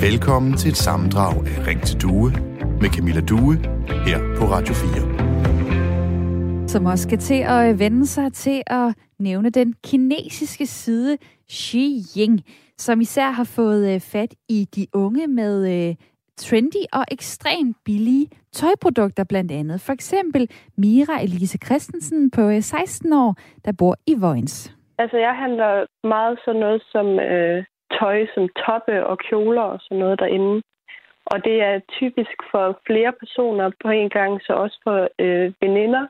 Velkommen til et sammendrag af Ring til Due med Camilla Due her på Radio 4. Som også skal til at vende sig til at nævne den kinesiske side Xi Jinping, som især har fået øh, fat i de unge med øh, trendy og ekstremt billige tøjprodukter blandt andet. For eksempel Mira Elise Christensen på øh, 16 år, der bor i Vojens. Altså, jeg handler meget sådan noget som øh, tøj, som toppe og kjoler og sådan noget derinde. Og det er typisk for flere personer på en gang, så også for øh, veninder.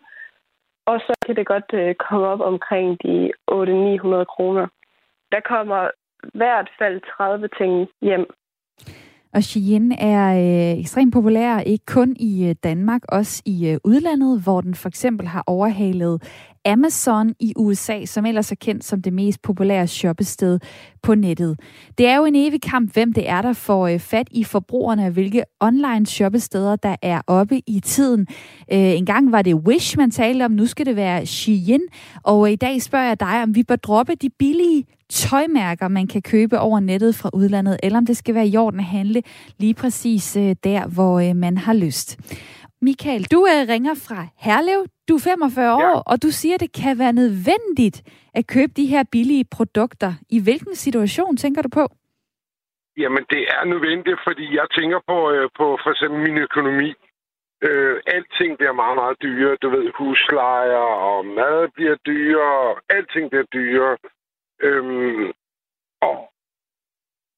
Og så kan det godt øh, komme op omkring de 800-900 kroner. Der kommer hvert fald 30 ting hjem og Shein er øh, ekstremt populær, ikke kun i øh, Danmark, også i øh, udlandet, hvor den for eksempel har overhalet Amazon i USA, som ellers er kendt som det mest populære shoppested på nettet. Det er jo en evig kamp, hvem det er, der får øh, fat i forbrugerne, og hvilke online shoppesteder, der er oppe i tiden. Øh, en gang var det Wish, man talte om, nu skal det være Shein, og øh, i dag spørger jeg dig, om vi bør droppe de billige tøjmærker, man kan købe over nettet fra udlandet, eller om det skal være i orden at handle lige præcis der, hvor man har lyst. Michael, du øh, ringer fra Herlev. Du er 45 ja. år, og du siger, at det kan være nødvendigt at købe de her billige produkter. I hvilken situation tænker du på? Jamen, det er nødvendigt, fordi jeg tænker på, øh, på for eksempel min økonomi. Øh, alting bliver meget, meget dyrere. Du ved, huslejer og mad bliver dyrere. Alting bliver dyrere. Øhm, og,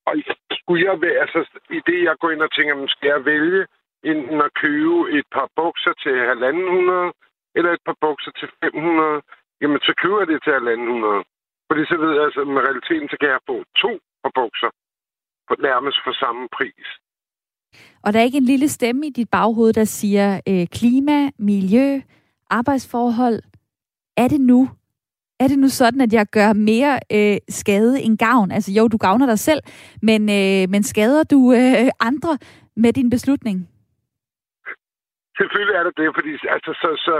og skulle jeg være, altså, i det jeg går ind og tænker, skal jeg vælge enten at købe et par bukser til 1.500 eller et par bukser til 500, jamen så køber jeg det til 1.500. Fordi så ved jeg, altså med realiteten, så kan jeg få to par bukser på nærmest for samme pris. Og der er ikke en lille stemme i dit baghoved, der siger øh, klima, miljø, arbejdsforhold. Er det nu? Er det nu sådan, at jeg gør mere øh, skade end gavn? Altså jo, du gavner dig selv, men, øh, men skader du øh, andre med din beslutning? Selvfølgelig er det det, fordi altså, så, så,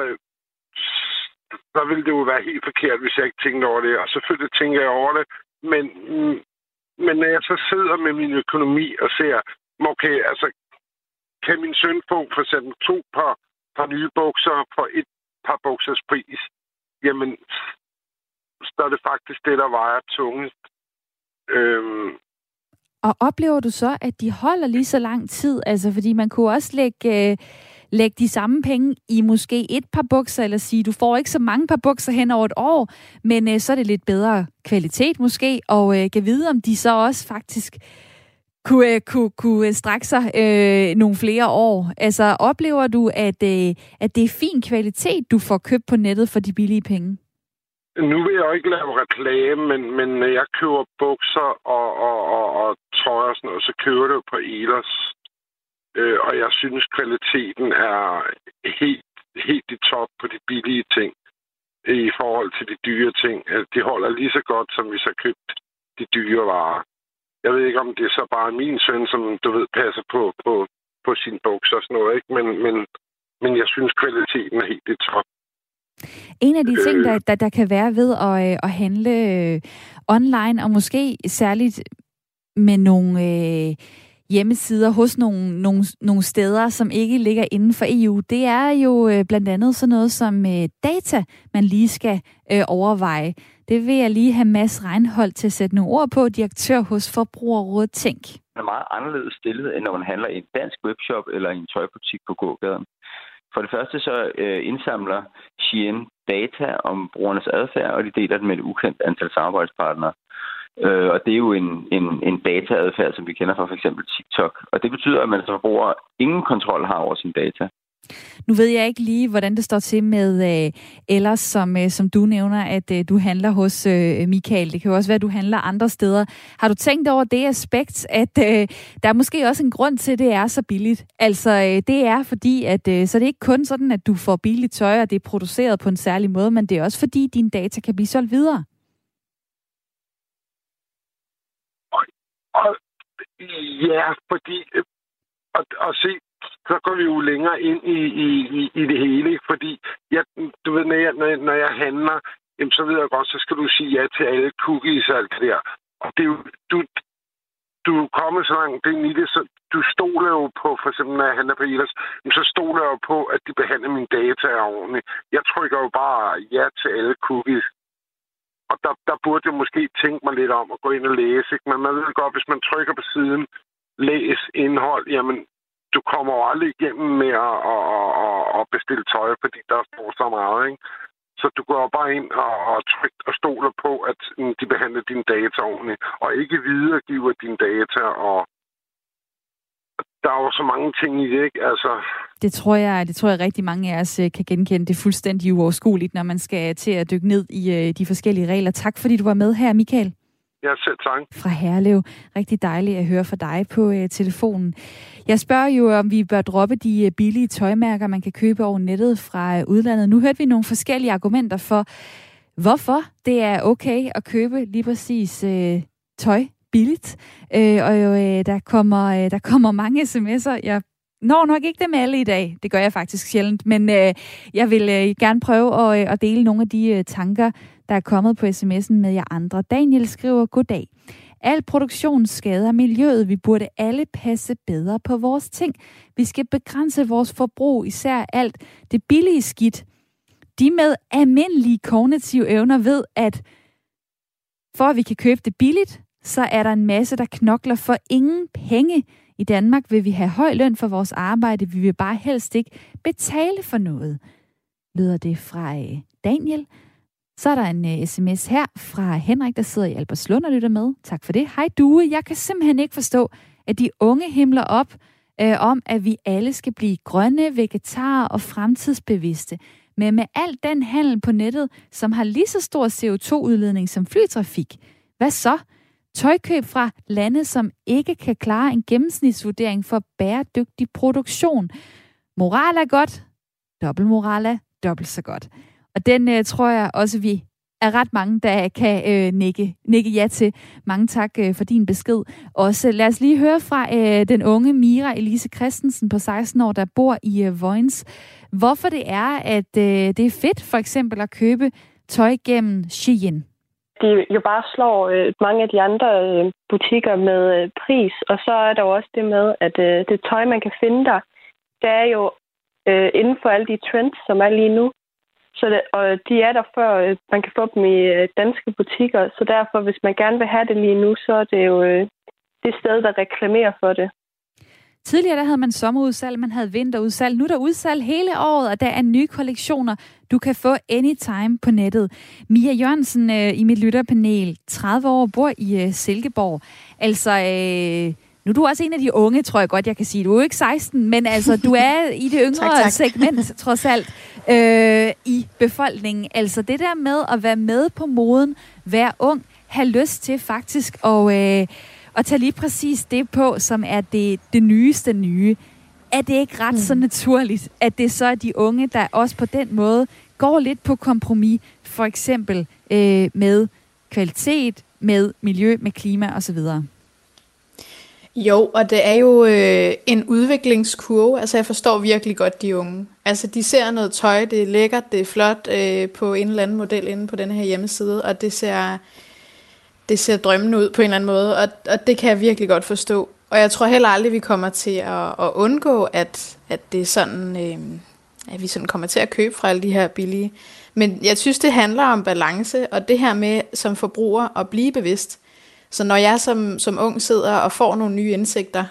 så ville det jo være helt forkert, hvis jeg ikke tænkte over det. Og selvfølgelig tænker jeg over det. Men, mm, men når jeg så sidder med min økonomi og ser, okay, altså, kan min søn få for eksempel to par, par nye bukser for et par buksers pris, jamen, så er det faktisk det, der vejer tungest. Øhm, og oplever du så, at de holder lige så lang tid? Altså, fordi man kunne også lægge... Øh lægge de samme penge i måske et par bukser, eller sige, du får ikke så mange par bukser hen over et år, men øh, så er det lidt bedre kvalitet måske, og øh, kan vide, om de så også faktisk kunne, øh, kunne, kunne strække sig øh, nogle flere år. Altså, oplever du, at, øh, at det er fin kvalitet, du får købt på nettet for de billige penge? Nu vil jeg jo ikke lave reklame, men, men når jeg køber bukser og, og, og, og tøj og sådan noget, så køber det på Elers. Øh, og jeg synes, kvaliteten er helt, helt i top på de billige ting i forhold til de dyre ting. Altså, de holder lige så godt, som hvis jeg købt de dyre varer. Jeg ved ikke, om det er så bare min søn, som du ved, passer på, på, på sin bukser og sådan noget, ikke? Men, men, men jeg synes, kvaliteten er helt i top. En af de ting, der, der, der kan være ved at, øh, at handle øh, online, og måske særligt med nogle øh, hjemmesider hos nogle, nogle, nogle steder, som ikke ligger inden for EU, det er jo øh, blandt andet sådan noget som øh, data, man lige skal øh, overveje. Det vil jeg lige have Mads Reinhold til at sætte nogle ord på, direktør hos Forbrugerrådet Tænk. Det er meget anderledes stillet, end når man handler i en dansk webshop eller i en tøjbutik på gågaden. For det første så øh, indsamler Shein data om brugernes adfærd, og de deler den med et ukendt antal samarbejdspartnere. Øh, og det er jo en, en, en dataadfærd, som vi kender fra for eksempel TikTok. Og det betyder, at man som forbruger ingen kontrol har over sin data. Nu ved jeg ikke lige, hvordan det står til med øh, ellers, som, øh, som du nævner, at øh, du handler hos øh, Michael. Det kan jo også være, at du handler andre steder. Har du tænkt over det aspekt, at øh, der er måske også en grund til, at det er så billigt? Altså, øh, det er fordi, at øh, så det er ikke kun sådan, at du får billigt tøj, og det er produceret på en særlig måde, men det er også fordi, dine data kan blive solgt videre. Og, ja, fordi... Og, og se, så går vi jo længere ind i, i, i, i det hele, ikke? Fordi, jeg, du ved, når jeg, når, når jeg handler, jamen, så ved jeg godt, så skal du sige ja til alle cookies og alt det der. Og det er jo, du, du er kommet så langt ind i det, så du stoler jo på, for eksempel når jeg handler på Elas, så stoler jeg jo på, at de behandler mine data ordentligt. Jeg trykker jo bare ja til alle cookies. Og der, der burde jeg måske tænke mig lidt om at gå ind og læse. Ikke? Men man ved godt, hvis man trykker på siden, læs indhold, jamen du kommer jo aldrig igennem med at, at, at, at bestille tøj, fordi der står så meget. Ikke? Så du går bare ind og, og trykker og stoler på, at mm, de behandler dine data ordentligt, og ikke videregiver dine data. Og der er jo så mange ting i det, ikke? Altså... Det tror jeg, det tror jeg rigtig mange af os øh, kan genkende. Det er fuldstændig uoverskueligt, når man skal til at dykke ned i øh, de forskellige regler. Tak fordi du var med her, Michael. Ja, selv tak. Fra Herlev. Rigtig dejligt at høre fra dig på uh, telefonen. Jeg spørger jo, om vi bør droppe de uh, billige tøjmærker, man kan købe over nettet fra udlandet. Nu hørte vi nogle forskellige argumenter for, hvorfor det er okay at købe lige præcis uh, tøj billigt. Øh, og uh, der, kommer, øh, der kommer mange sms'er. Jeg når nok ikke dem alle i dag. Det gør jeg faktisk sjældent. Men øh, jeg vil øh, gerne prøve at, øh, at dele nogle af de øh, tanker, der er kommet på sms'en med jer andre. Daniel skriver, goddag. Al produktion skader miljøet. Vi burde alle passe bedre på vores ting. Vi skal begrænse vores forbrug, især alt det billige skidt. De med almindelige kognitive evner ved, at for at vi kan købe det billigt, så er der en masse, der knokler for ingen penge. I Danmark vil vi have høj løn for vores arbejde. Vi vil bare helst ikke betale for noget. Lyder det fra øh, Daniel. Så er der en øh, uh, sms her fra Henrik, der sidder i Albertslund og lytter med. Tak for det. Hej Due, jeg kan simpelthen ikke forstå, at de unge himler op uh, om, at vi alle skal blive grønne, vegetarer og fremtidsbevidste. Men med al den handel på nettet, som har lige så stor CO2-udledning som flytrafik, hvad så? Tøjkøb fra lande, som ikke kan klare en gennemsnitsvurdering for bæredygtig produktion. Moral er godt, dobbeltmoral er dobbelt så godt. Og den øh, tror jeg også, vi er ret mange, der kan øh, nikke, nikke ja til. Mange tak øh, for din besked. Også lad os lige høre fra øh, den unge Mira Elise Christensen på 16 år, der bor i øh, Vojens. Hvorfor det er, at øh, det er fedt for eksempel at købe tøj gennem Shein. De jo bare slår øh, mange af de andre øh, butikker med øh, pris, og så er der jo også det med, at øh, det tøj, man kan finde der, det er jo øh, inden for alle de trends, som er lige nu. Så det, og de er der før øh, man kan få dem i øh, danske butikker. Så derfor, hvis man gerne vil have det lige nu, så er det jo øh, det sted, der reklamerer for det. Tidligere der havde man sommerudsalg, man havde vinterudsalg. Nu er der udsalg hele året, og der er nye kollektioner, du kan få anytime på nettet. Mia Jørgensen øh, i mit lytterpanel, 30 år, bor i øh, Silkeborg. Altså, øh, nu er du også en af de unge, tror jeg godt, jeg kan sige. Du er jo ikke 16, men altså, du er i det yngre tak, tak. segment, trods alt, øh, i befolkningen. Altså det der med at være med på moden, være ung, have lyst til faktisk at, øh, at tage lige præcis det på, som er det, det nyeste nye. Er det ikke ret mm. så naturligt, at det så er de unge, der også på den måde går lidt på kompromis, for eksempel øh, med kvalitet, med miljø, med klima osv.? Jo, og det er jo øh, en udviklingskurve. Altså, jeg forstår virkelig godt de unge. Altså, de ser noget tøj, det er lækkert, det er flot øh, på en eller anden model inde på den her hjemmeside, og det ser, det ser drømmende ud på en eller anden måde, og, og det kan jeg virkelig godt forstå. Og jeg tror heller aldrig, vi kommer til at, at undgå, at, at det er sådan, øh, at vi sådan kommer til at købe fra alle de her billige. Men jeg synes, det handler om balance, og det her med som forbruger at blive bevidst. Så når jeg som, som ung sidder og får nogle nye indsigter,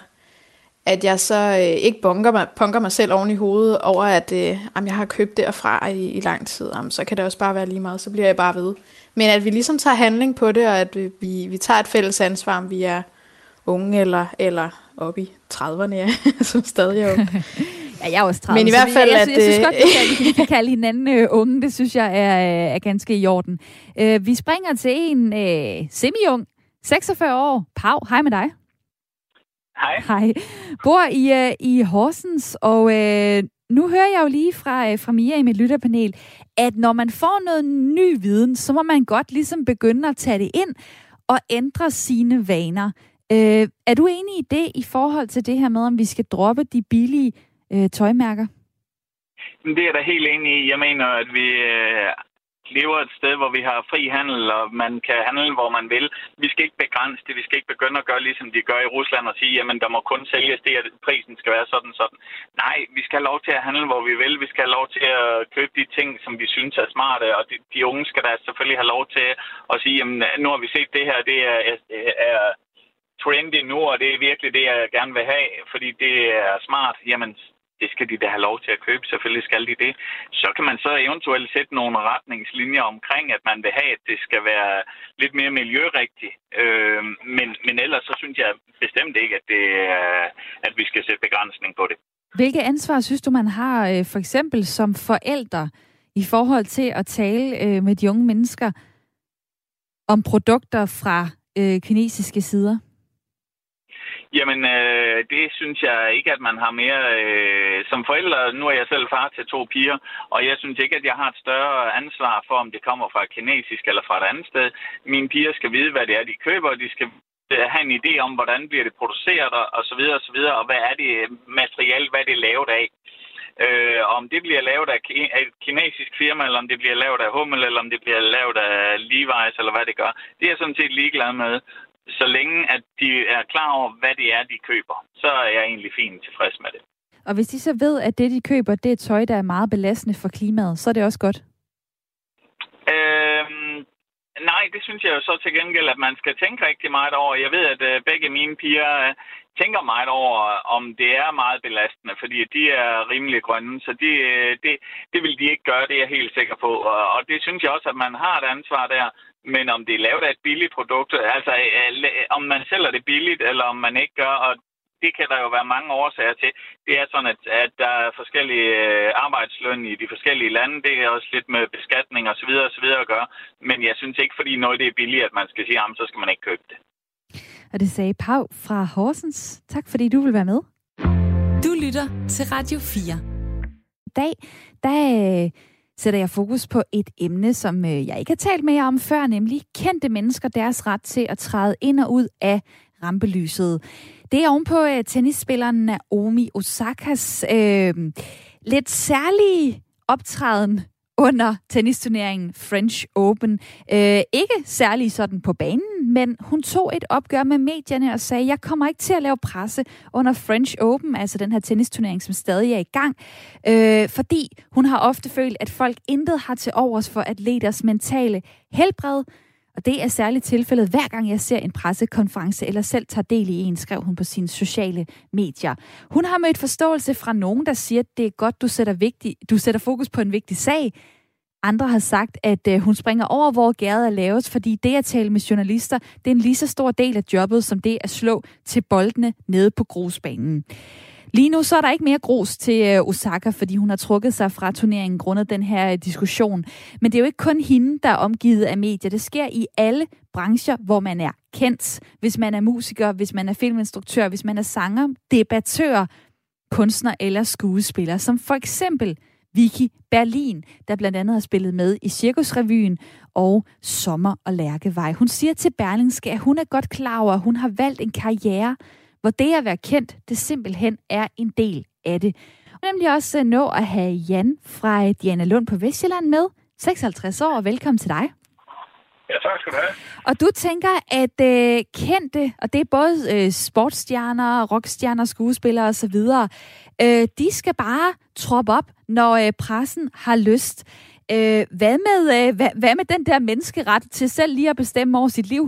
at jeg så øh, ikke bunker mig, punker mig selv oven i hovedet over, at øh, jamen, jeg har købt derfra i, i lang tid, jamen, så kan det også bare være lige meget, så bliver jeg bare ved. Men at vi ligesom tager handling på det, og at vi, vi tager et fælles ansvar, om vi er unge eller, eller oppe i 30'erne, ja, som stadig er unge. Ja, jeg er også 30. Men i hvert fald, jeg, jeg, jeg, jeg synes godt, vi kan, vi kan kalde hinanden uh, unge. Det synes jeg er, er ganske i orden. Uh, vi springer til en uh, semi-ung 46 år. Pau, hej med dig. Hej. Hej. Bor i, uh, i Horsens, og uh, nu hører jeg jo lige fra, uh, fra Mia i mit lytterpanel, at når man får noget ny viden, så må man godt ligesom begynde at tage det ind og ændre sine vaner. Øh, er du enig i det i forhold til det her med, om vi skal droppe de billige øh, tøjmærker? Det er jeg da helt enig i. Jeg mener, at vi øh, lever et sted, hvor vi har fri handel, og man kan handle, hvor man vil. Vi skal ikke begrænse det. Vi skal ikke begynde at gøre, ligesom de gør i Rusland, og sige, jamen, der må kun sælges det, at prisen skal være sådan sådan. Nej, vi skal have lov til at handle, hvor vi vil. Vi skal have lov til at købe de ting, som vi synes er smarte, og de, de unge skal da selvfølgelig have lov til at sige, jamen, nu har vi set det her, det er, er, er trendy nu, og det er virkelig det, jeg gerne vil have, fordi det er smart. Jamen, det skal de da have lov til at købe. Selvfølgelig skal de det. Så kan man så eventuelt sætte nogle retningslinjer omkring, at man vil have, at det skal være lidt mere miljørigtigt. Øh, men, men ellers så synes jeg bestemt ikke, at, det er, at vi skal sætte begrænsning på det. Hvilke ansvar synes du, man har øh, for eksempel som forældre i forhold til at tale øh, med de unge mennesker om produkter fra øh, kinesiske sider? Jamen, øh, det synes jeg ikke, at man har mere... Øh, som forældre, nu er jeg selv far til to piger, og jeg synes ikke, at jeg har et større ansvar for, om det kommer fra kinesisk eller fra et andet sted. Mine piger skal vide, hvad det er, de køber, og de skal have en idé om, hvordan bliver det produceret, og så videre, og så videre, og hvad er det materiale, hvad det er lavet af. Øh, om det bliver lavet af et kinesisk firma, eller om det bliver lavet af Hummel, eller om det bliver lavet af Levi's, eller hvad det gør, det er jeg sådan set ligeglad med så længe at de er klar over, hvad det er, de køber, så er jeg egentlig fint tilfreds med det. Og hvis de så ved, at det, de køber, det er tøj, der er meget belastende for klimaet, så er det også godt? Øhm, nej, det synes jeg jo så til gengæld, at man skal tænke rigtig meget over. Jeg ved, at øh, begge mine piger øh, tænker meget over, om det er meget belastende, fordi de er rimelig grønne, så de, øh, det, det vil de ikke gøre, det er jeg helt sikker på. Og, og det synes jeg også, at man har et ansvar der. Men om det er lavet af et billigt produkt, altså om man sælger det billigt, eller om man ikke gør, og det kan der jo være mange årsager til. Det er sådan, at, at der er forskellige øh, arbejdsløn i de forskellige lande. Det er også lidt med beskatning osv. osv. at gøre. Men jeg synes ikke, fordi noget det er billigt, at man skal sige, jamen, så skal man ikke købe det. Og det sagde Pau fra Horsens. Tak fordi du vil være med. Du lytter til Radio 4. I dag, der øh, sætter jeg fokus på et emne, som øh, jeg ikke har talt med jer om før, nemlig kendte mennesker, deres ret til at træde ind og ud af rampelyset. Det er ovenpå øh, tennisspilleren Naomi Osakas øh, lidt særlige optræden under tennisturneringen French Open. Øh, ikke særlig sådan på banen, men hun tog et opgør med medierne og sagde, jeg kommer ikke til at lave presse under French Open, altså den her tennisturnering, som stadig er i gang, øh, fordi hun har ofte følt, at folk intet har til overs for atleters mentale helbred, og det er særligt tilfældet, hver gang jeg ser en pressekonference eller selv tager del i en, skrev hun på sine sociale medier. Hun har mødt forståelse fra nogen, der siger, at det er godt, du sætter, vigtig, du sætter fokus på en vigtig sag. Andre har sagt, at øh, hun springer over, hvor gæret er lavet, fordi det at tale med journalister, det er en lige så stor del af jobbet, som det at slå til boldene nede på grusbanen. Lige nu så er der ikke mere grus til øh, Osaka, fordi hun har trukket sig fra turneringen grundet den her øh, diskussion. Men det er jo ikke kun hende, der er omgivet af medier. Det sker i alle brancher, hvor man er kendt. Hvis man er musiker, hvis man er filminstruktør, hvis man er sanger, debattør, kunstner eller skuespiller, som for eksempel Vicky Berlin, der blandt andet har spillet med i Cirkusrevyen og Sommer og Lærkevej. Hun siger til Berlingske, at hun er godt klar over, at hun har valgt en karriere, hvor det at være kendt, det simpelthen er en del af det. Og nemlig også nå at have Jan fra Diana Lund på Vestjylland med, 56 år, og velkommen til dig. Ja, tak skal du have. Og du tænker, at øh, kendte, og det er både øh, sportsstjerner, rockstjerner, skuespillere osv., øh, de skal bare troppe op, når øh, pressen har lyst. Øh, hvad, med, øh, hvad, hvad med den der menneskeret til selv lige at bestemme over sit liv?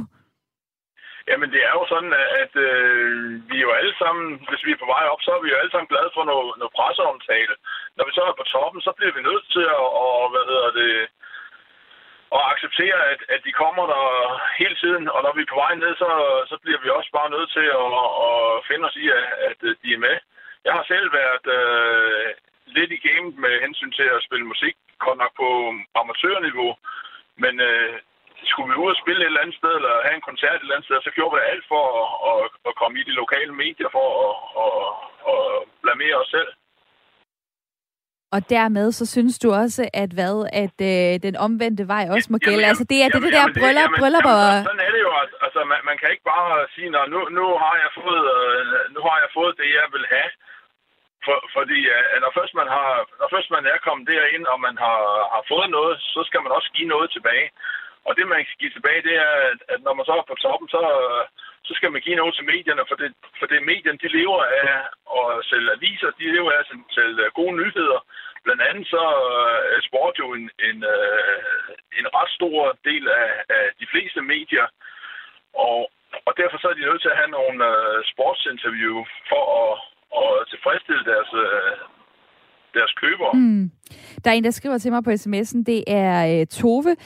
Jamen, det er jo sådan, at øh, vi er jo alle sammen, hvis vi er på vej op, så er vi jo alle sammen glade for noget, noget presseomtale. Når vi så er på toppen, så bliver vi nødt til at, og, hvad hedder det, at acceptere, at, at de kommer der hele tiden. Og når vi er på vej ned, så, så bliver vi også bare nødt til at, at finde os i, at, at de er med. Jeg har selv været øh, lidt i gamet med hensyn til at spille musik, godt nok på amatørniveau. Men øh, skulle vi ud og spille et eller andet sted, eller have en koncert et eller andet sted, så gjorde vi alt for at, at, at komme i de lokale medier for at, at, at blamere os selv. Og dermed så synes du også, at hvad, at øh, den omvendte vej også må gælde. Jamen, altså det er det, det der bryllup, jamen, bryllup og... Jamen, sådan er det jo. Altså, man, man kan ikke bare sige, at nu, nu, har jeg fået, øh, nu har jeg fået det, jeg vil have for, fordi når, først man har, når først man er kommet derind, og man har, har fået noget, så skal man også give noget tilbage. Og det, man skal give tilbage, det er, at når man så er på toppen, så, så skal man give noget til medierne, for det, for det medierne, de lever af at sælge aviser, de lever af at sælge gode nyheder. Blandt andet så øh, er sport jo en, en, øh, en ret stor del af, af de fleste medier, og, og derfor så er de nødt til at have nogle øh, sportsinterview for at, og tilfredsstille deres, øh, deres købere. Mm. Der er en, der skriver til mig på sms'en, det er uh, Tove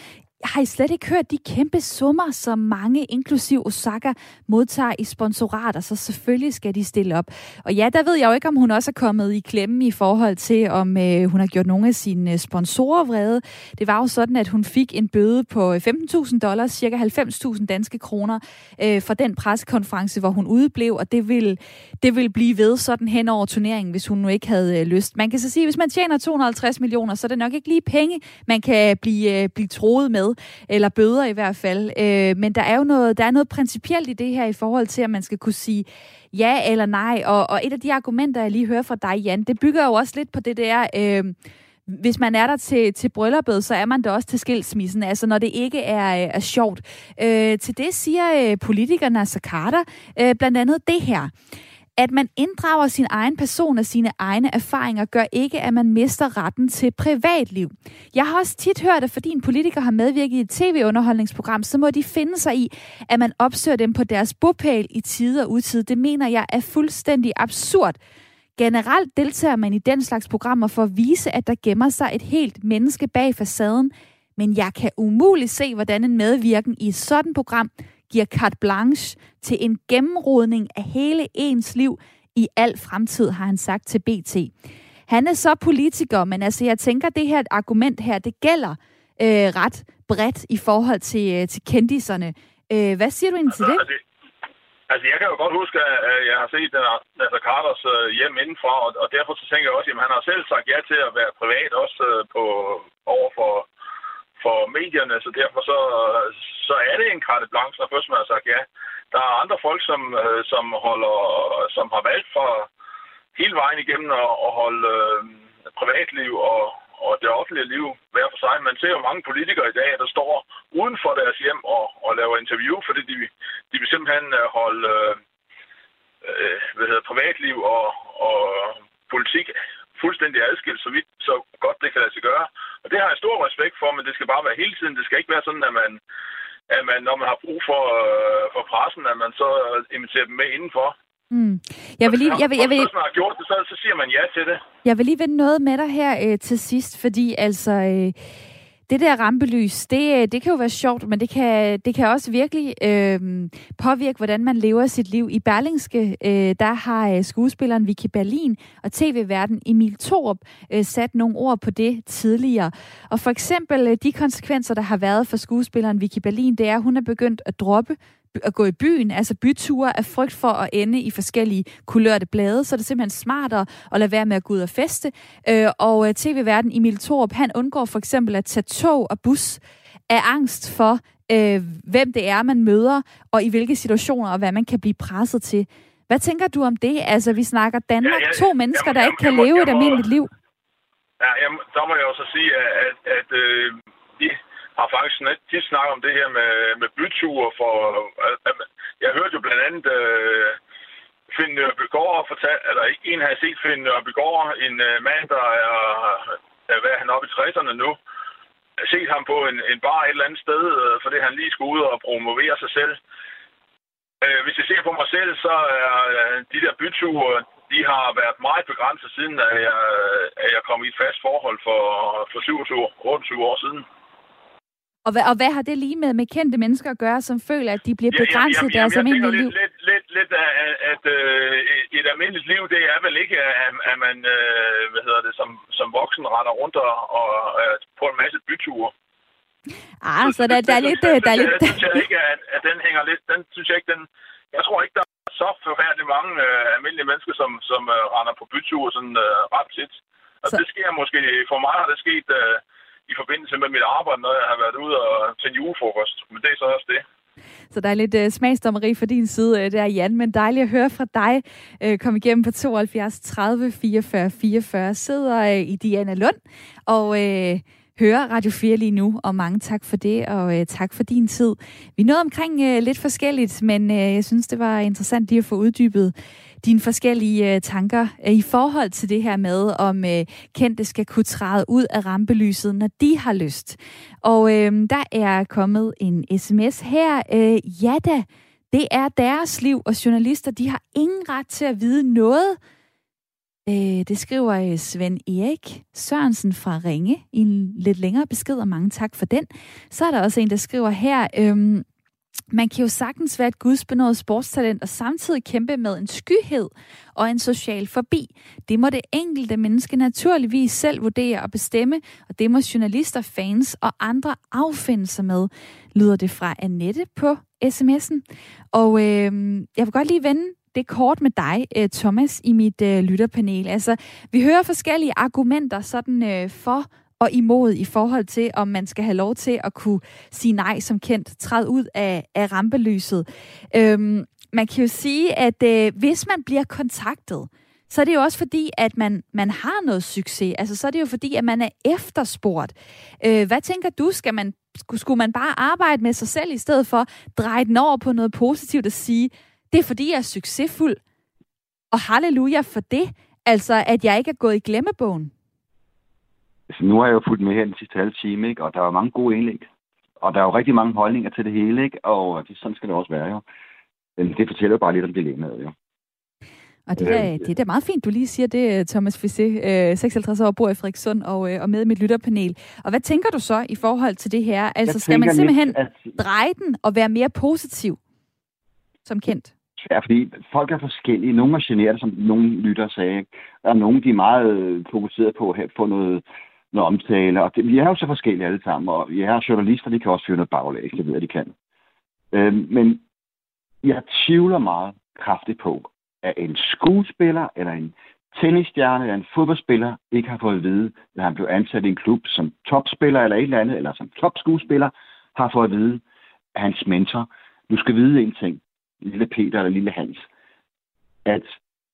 har I slet ikke hørt de kæmpe summer, som mange, inklusiv Osaka, modtager i sponsorater, så selvfølgelig skal de stille op. Og ja, der ved jeg jo ikke, om hun også er kommet i klemme i forhold til, om øh, hun har gjort nogle af sine øh, sponsorer vrede. Det var jo sådan, at hun fik en bøde på øh, 15.000 dollars, cirka 90.000 danske kroner, øh, for den pressekonference, hvor hun udeblev, og det vil, det vil blive ved sådan hen over turneringen, hvis hun nu ikke havde øh, lyst. Man kan så sige, at hvis man tjener 250 millioner, så er det nok ikke lige penge, man kan blive, øh, blive troet med eller bøder i hvert fald. Øh, men der er jo noget, der er noget principielt i det her i forhold til, at man skal kunne sige ja eller nej. Og, og et af de argumenter, jeg lige hører fra dig, Jan, det bygger jo også lidt på det der... Øh, hvis man er der til, til brylluppet, så er man der også til skilsmissen, altså når det ikke er, øh, er sjovt. Øh, til det siger øh, politikerne altså Carter øh, blandt andet det her. At man inddrager sin egen person og sine egne erfaringer, gør ikke, at man mister retten til privatliv. Jeg har også tit hørt, at fordi en politiker har medvirket i et tv-underholdningsprogram, så må de finde sig i, at man opsøger dem på deres bopæl i tide og utid. Det mener jeg er fuldstændig absurd. Generelt deltager man i den slags programmer for at vise, at der gemmer sig et helt menneske bag facaden, men jeg kan umuligt se, hvordan en medvirken i et sådan program giver carte blanche til en gennemrodning af hele ens liv i al fremtid, har han sagt til BT. Han er så politiker, men altså jeg tænker, at det her argument her, det gælder øh, ret bredt i forhold til, øh, til kendiserne. Øh, hvad siger du ind til det? Altså, altså, altså jeg kan jo godt huske, at jeg har set Nasser Carters øh, hjem indenfor, og, og derfor så tænker jeg også, at han har selv sagt ja til at være privat, også øh, på, over for for medierne, så derfor så, så er det en carte blanche, når først man har sagt ja. Der er andre folk, som, øh, som, holder, som har valgt for hele vejen igennem at, at holde øh, privatliv og, og det offentlige liv hver for sig. Man ser jo mange politikere i dag, der står uden for deres hjem og, og laver interview, fordi de, de vil simpelthen øh, holde øh, øh, hvad hedder, privatliv og, og politik fuldstændig adskilt, så vidt så godt det kan lade sig gøre. Og det har jeg stor respekt for, men det skal bare være hele tiden. Det skal ikke være sådan, at man, at man når man har brug for, øh, for pressen, at man så inviterer dem med indenfor. Mm. Jeg vil lige, jeg vil, jeg vil, hvis man har gjort det, så, så siger man ja til det. Jeg vil lige vende noget med dig her øh, til sidst, fordi altså... Øh, det der rampelys, det, øh, det kan jo være sjovt, men det kan, det kan også virkelig øh, påvirke, hvordan man lever sit liv. I Berlingske, øh, der har øh, skuespilleren Vicky Berlin og tv-verden Emil Thorup øh, sat nogle ord på det tidligere. Og for eksempel øh, de konsekvenser, der har været for skuespilleren Vicky Berlin, det er, at hun er begyndt at droppe at gå i byen, altså byture, af frygt for at ende i forskellige kulørte blade, så er det simpelthen smartere at lade være med at gå ud og feste. Øh, og øh, tv-verden Emil Thorup, han undgår for eksempel at tage tog og bus af angst for, øh, hvem det er, man møder, og i hvilke situationer, og hvad man kan blive presset til. Hvad tænker du om det? Altså, vi snakker Danmark, ja, ja, to mennesker, jeg, der ikke kan leve et almindeligt liv. Ja, jeg, der må jeg også sige, at, at, at øh, har faktisk tit snakket om det her med, med byture. For, at, jeg hørte jo blandt andet øh, Finn Nørbegaard fortælle, eller en har set Finn Nørbegaard, en øh, mand, der er, er hvad, han er oppe i 60'erne nu. Jeg har set ham på en, en bar et eller andet sted, øh, fordi han lige skulle ud og promovere sig selv. Øh, hvis jeg ser på mig selv, så er øh, de der byture, de har været meget begrænset siden, at jeg, øh, at jeg kom i et fast forhold for, for 27, 28 år siden. Og hvad, og hvad har det lige med, med kendte mennesker at gøre, som føler, at de bliver begrænset i deres almindelige liv? Lidt, lidt, lidt at, at øh, et almindeligt liv, det er vel ikke, at, at man øh, hvad hedder det, som, som voksen render rundt og, og øh, på en masse byture. Ah, så, så der, der er lidt... Der, der er lidt... Jeg synes jeg ikke, at, at den hænger lidt... Den synes jeg ikke, den... Jeg tror ikke, der er så forfærdeligt mange øh, almindelige mennesker, som, som øh, render på byture sådan øh, ret tit. Og så... det sker måske... For mig har det sket... Øh, i forbindelse med mit arbejde, når jeg har været ude og til julefrokost. Men det er så også det. Så der er lidt uh, smagsdommeri fra din side uh, der, Jan, men dejligt at høre fra dig. Øh, uh, kom igennem på 72 30 44 44. Sidder uh, i Diana Lund og uh, hører Radio 4 lige nu, og mange tak for det, og uh, tak for din tid. Vi nåede omkring uh, lidt forskelligt, men uh, jeg synes, det var interessant lige at få uddybet dine forskellige øh, tanker øh, i forhold til det her med, om øh, kendte skal kunne træde ud af rampelyset, når de har lyst. Og øh, der er kommet en sms her. Øh, ja da, det er deres liv, og journalister, de har ingen ret til at vide noget. Øh, det skriver Svend Erik Sørensen fra Ringe i en lidt længere besked, og mange tak for den. Så er der også en, der skriver her, øh, man kan jo sagtens være et gudsbenået sportstalent og samtidig kæmpe med en skyhed og en social forbi. Det må det enkelte menneske naturligvis selv vurdere og bestemme, og det må journalister, fans og andre affinde sig med, lyder det fra Annette på sms'en. Og øh, jeg vil godt lige vende det kort med dig, øh, Thomas, i mit øh, lytterpanel. Altså, vi hører forskellige argumenter sådan øh, for og imod i forhold til, om man skal have lov til at kunne sige nej som kendt, træde ud af, af rampelyset. Øhm, man kan jo sige, at øh, hvis man bliver kontaktet, så er det jo også fordi, at man, man har noget succes. Altså, så er det jo fordi, at man er efterspurgt. Øh, hvad tænker du? Skal man, skulle man bare arbejde med sig selv i stedet for dreje den over på noget positivt og sige, det er fordi, jeg er succesfuld, og halleluja for det, altså at jeg ikke er gået i glemmebogen? Altså, nu har jeg jo fulgt med her den sidste halve time, ikke? og der er mange gode indlæg. Og der er jo rigtig mange holdninger til det hele, ikke? og det, sådan skal det også være jo. Men det fortæller bare lidt om dilemmaet, jo. Og det er, det er da meget fint, du lige siger det, Thomas Fissé, 56 år, bor i Frederikssund og, øh, og med i mit lytterpanel. Og hvad tænker du så i forhold til det her? Altså, skal man simpelthen lidt, at... dreje den og være mere positiv, som kendt? Ja, fordi folk er forskellige. Nogle er generet, som nogle lytter sagde. Der er nogle, de er meget fokuseret på at få noget noget omtale. Og det, vi er jo så forskellige alle sammen, og vi er journalister, de kan også føre noget baglæg, det ved jeg, de kan. Øh, men jeg tvivler meget kraftigt på, at en skuespiller eller en tennisstjerne eller en fodboldspiller ikke har fået at vide, at han blev ansat i en klub som topspiller eller et eller andet, eller som topskuespiller, har fået at vide, at hans mentor, du skal vide en ting, lille Peter eller lille Hans, at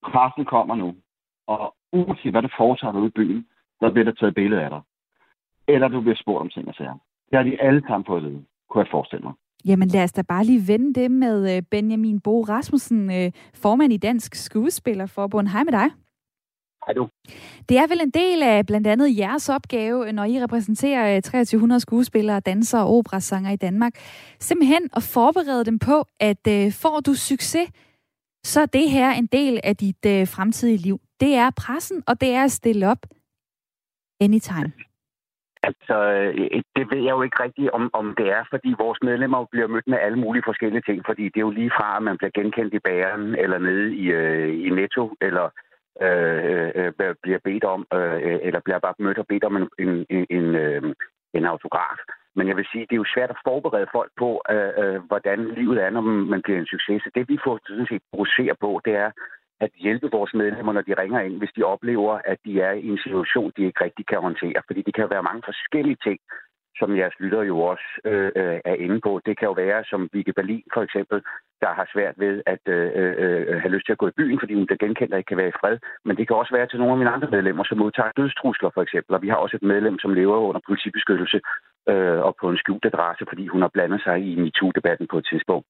pressen kommer nu, og uanset hvad du foretager ude i byen, der bliver der taget billede af dig. Eller du bliver spurgt om ting og sager. Det har de alle sammen fået at vide, kunne jeg forestille mig. Jamen lad os da bare lige vende det med øh, Benjamin Bo Rasmussen, øh, formand i Dansk Skuespillerforbund. Hej med dig. Hej du. Det er vel en del af blandt andet jeres opgave, når I repræsenterer 2300 øh, skuespillere, dansere og operasanger i Danmark. Simpelthen at forberede dem på, at får du succes, så er det her en del af dit fremtidige liv. Det er pressen, og det er at stille op anytime? Altså, øh, det ved jeg jo ikke rigtigt, om, om det er, fordi vores medlemmer bliver mødt med alle mulige forskellige ting, fordi det er jo lige fra, at man bliver genkendt i bæren, eller nede i, øh, i Netto, eller øh, øh, øh bliver bedt om, øh, øh, eller bliver bare mødt og bedt om en, en, en, øh, en autograf. Men jeg vil sige, det er jo svært at forberede folk på, øh, øh, hvordan livet er, når man bliver en succes. Så det vi får sådan set fokusere på, det er, at hjælpe vores medlemmer, når de ringer ind, hvis de oplever, at de er i en situation, de ikke rigtig kan håndtere. Fordi det kan være mange forskellige ting, som jeres lytter jo også øh, øh, er inde på. Det kan jo være, som Vicky Berlin for eksempel, der har svært ved at øh, øh, øh, have lyst til at gå i byen, fordi hun bliver genkendt og ikke kan være i fred. Men det kan også være til nogle af mine andre medlemmer, som modtager dødstrusler for eksempel. Og vi har også et medlem, som lever under politibeskyttelse øh, og på en skjult adresse, fordi hun har blandet sig i MeToo-debatten på et tidspunkt.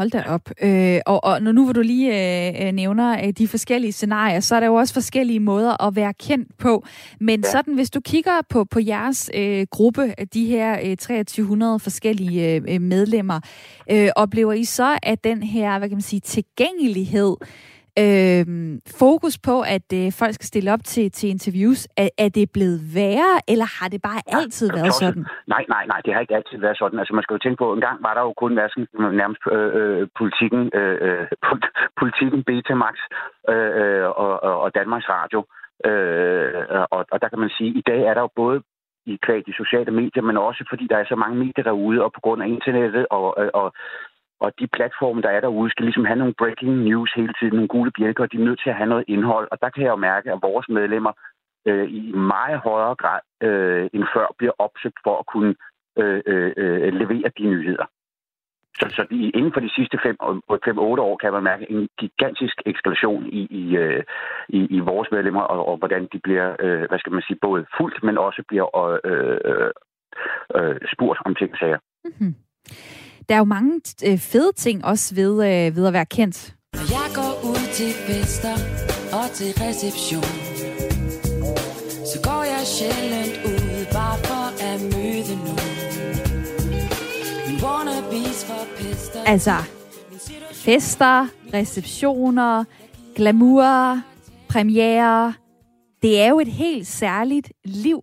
Hold da op. Øh, og, og nu hvor du lige øh, øh, nævner øh, de forskellige scenarier, så er der jo også forskellige måder at være kendt på. Men ja. sådan, hvis du kigger på, på jeres øh, gruppe, de her øh, 2300 forskellige øh, medlemmer, øh, oplever I så, at den her, hvad kan man sige, tilgængelighed øh, fokus på, at øh, folk skal stille op til, til interviews, er, er det blevet værre, eller har det bare altid ja, været sådan? Nej, nej, nej, det har ikke altid været sådan. Altså man skal jo tænke på, en gang var der jo kun sådan, nærmest øh, øh politikken, øh, øh politikken Betamax øh, øh, og, og Danmarks Radio. Øh, og, og der kan man sige, at i dag er der jo både i kvæg de sociale medier, men også fordi der er så mange medier derude, og på grund af internettet og, og, og og de platforme, der er derude, skal ligesom have nogle breaking news hele tiden, nogle gule bjælker, og de er nødt til at have noget indhold. Og der kan jeg jo mærke, at vores medlemmer øh, i meget højere grad øh, end før bliver opsøgt for at kunne øh, øh, øh levere de nyheder. Så, så de, inden for de sidste 5-8 år kan man mærke en gigantisk eskalation i, i, øh, i, i vores medlemmer, og, og hvordan de bliver, øh, hvad skal man sige, både fuldt, men også bliver øh, øh, øh, spurgt om ting og sager. Mm-hmm. Der er jo mange øh, fede ting også ved, øh, ved at være kendt. Jeg går ud til fester og til reception. Så går jeg sjældent ud, bare for at møde nogen. Min wannabes for pester. Altså, fester, receptioner, glamour, premiere. Det er jo et helt særligt liv.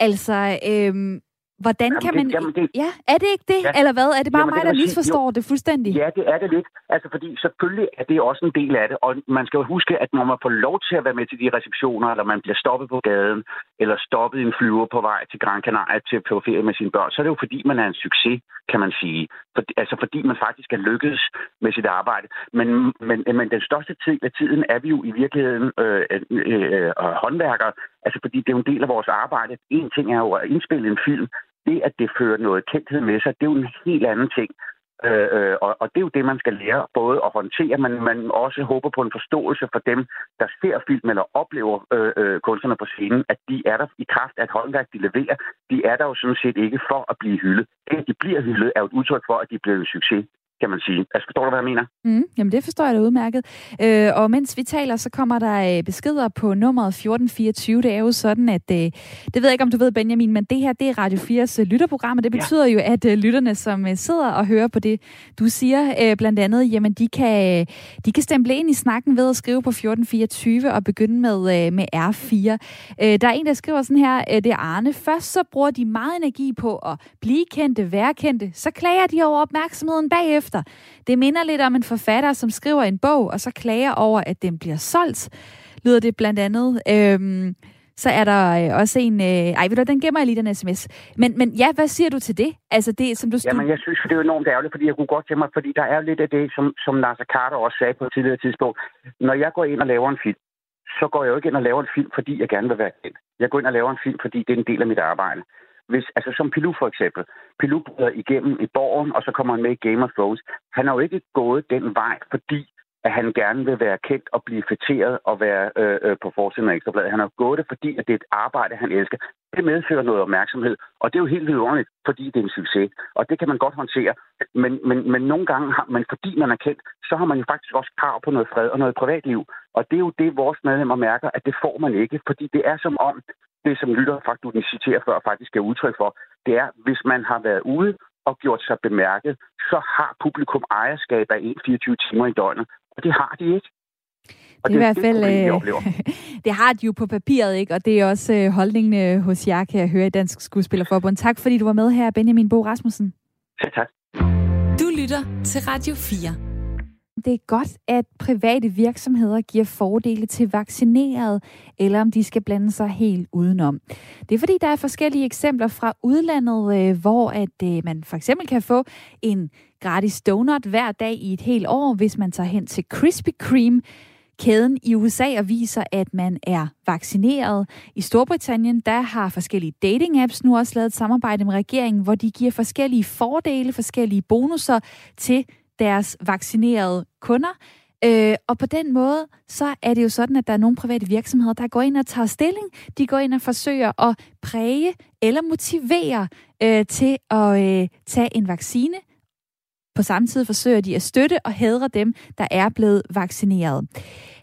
Altså, øhm, Hvordan jamen, kan man... Det, jamen, det, ja, er det ikke det, ja, eller hvad? Er det bare jamen, mig, der misforstår sige, det fuldstændig? Ja, det er det lidt. Altså, fordi selvfølgelig er det også en del af det, og man skal jo huske, at når man får lov til at være med til de receptioner, eller man bliver stoppet på gaden, eller stoppet i en flyver på vej til Gran Canaria til at ferie med sine børn, så er det jo fordi, man er en succes, kan man sige. For, altså fordi man faktisk er lykkedes med sit arbejde. Men, men, men den største tid af tiden er vi jo i virkeligheden øh, øh, øh, håndværkere, altså fordi det er jo en del af vores arbejde. En ting er jo at indspille en film, det, at det fører noget kendthed med sig, det er jo en helt anden ting. Øh, øh, og, og det er jo det, man skal lære både at håndtere, men man også håber på en forståelse for dem, der ser film eller oplever øh, øh, kunstnerne på scenen, at de er der i kraft af et håndværk, de leverer. De er der jo sådan set ikke for at blive hyldet. Det, at de bliver hyldet, er jo et udtryk for, at de bliver en succes kan man sige. Altså, forstår du, hvad jeg mener? Mm, jamen, det forstår jeg da udmærket. Øh, og mens vi taler, så kommer der øh, beskeder på nummeret 1424. Det er jo sådan, at, øh, det ved jeg ikke, om du ved, Benjamin, men det her, det er Radio 4's øh, lytterprogram, og det betyder ja. jo, at øh, lytterne, som øh, sidder og hører på det, du siger øh, blandt andet, jamen, de kan, de kan stemple ind i snakken ved at skrive på 1424 og begynde med, øh, med R4. Øh, der er en, der skriver sådan her, øh, det er Arne. Først så bruger de meget energi på at blive kendte, være kendte, så klager de over opmærksomheden bagefter efter. Det minder lidt om en forfatter, som skriver en bog, og så klager over, at den bliver solgt, lyder det blandt andet. Øhm, så er der øh, også en... Øh, ej, ved du, den gemmer jeg lige, den sms. Men, men ja, hvad siger du til det? Altså det, som du... Jamen, jeg synes, det er enormt ærgerligt, fordi jeg kunne godt tænke mig, fordi der er lidt af det, som, som Nasser Carter også sagde på et tidligere tidspunkt. Når jeg går ind og laver en film, så går jeg jo ikke ind og laver en film, fordi jeg gerne vil være kendt. Jeg går ind og laver en film, fordi det er en del af mit arbejde. Hvis, altså som Pilou for eksempel. Pilou bryder igennem i borgen, og så kommer han med i Game of Thrones. Han har jo ikke gået den vej, fordi at han gerne vil være kendt og blive fætteret og være øh, øh, på forsiden af Ekstrabladet. Han har gået det, fordi at det er et arbejde, han elsker. Det medfører noget opmærksomhed, og det er jo helt vidunderligt, fordi det er en succes. Og det kan man godt håndtere. Men, men, men nogle gange, har man, fordi man er kendt, så har man jo faktisk også krav på noget fred og noget privatliv. Og det er jo det, vores medlemmer mærker, at det får man ikke, fordi det er som om, det, som lytter faktisk citerer før, faktisk er udtryk for, det er, hvis man har været ude og gjort sig bemærket, så har publikum ejerskab af 1-24 timer i døgnet. Og det har de ikke. Og det er i hvert fald, det, øh, det har de jo på papiret, ikke? Og det er også øh, holdningen øh, hos jer, kan jeg høre i Dansk Skuespillerforbund. Tak fordi du var med her, Benjamin Bo Rasmussen. Ja, tak. Du lytter til Radio 4 det er godt, at private virksomheder giver fordele til vaccineret, eller om de skal blande sig helt udenom. Det er fordi, der er forskellige eksempler fra udlandet, øh, hvor at øh, man for eksempel kan få en gratis donut hver dag i et helt år, hvis man tager hen til Krispy Kreme, kæden i USA og viser, at man er vaccineret. I Storbritannien, der har forskellige dating-apps nu også lavet et samarbejde med regeringen, hvor de giver forskellige fordele, forskellige bonusser til deres vaccinerede kunder. Øh, og på den måde, så er det jo sådan, at der er nogle private virksomheder, der går ind og tager stilling. De går ind og forsøger at præge eller motivere øh, til at øh, tage en vaccine. På samme tid forsøger de at støtte og hædre dem, der er blevet vaccineret.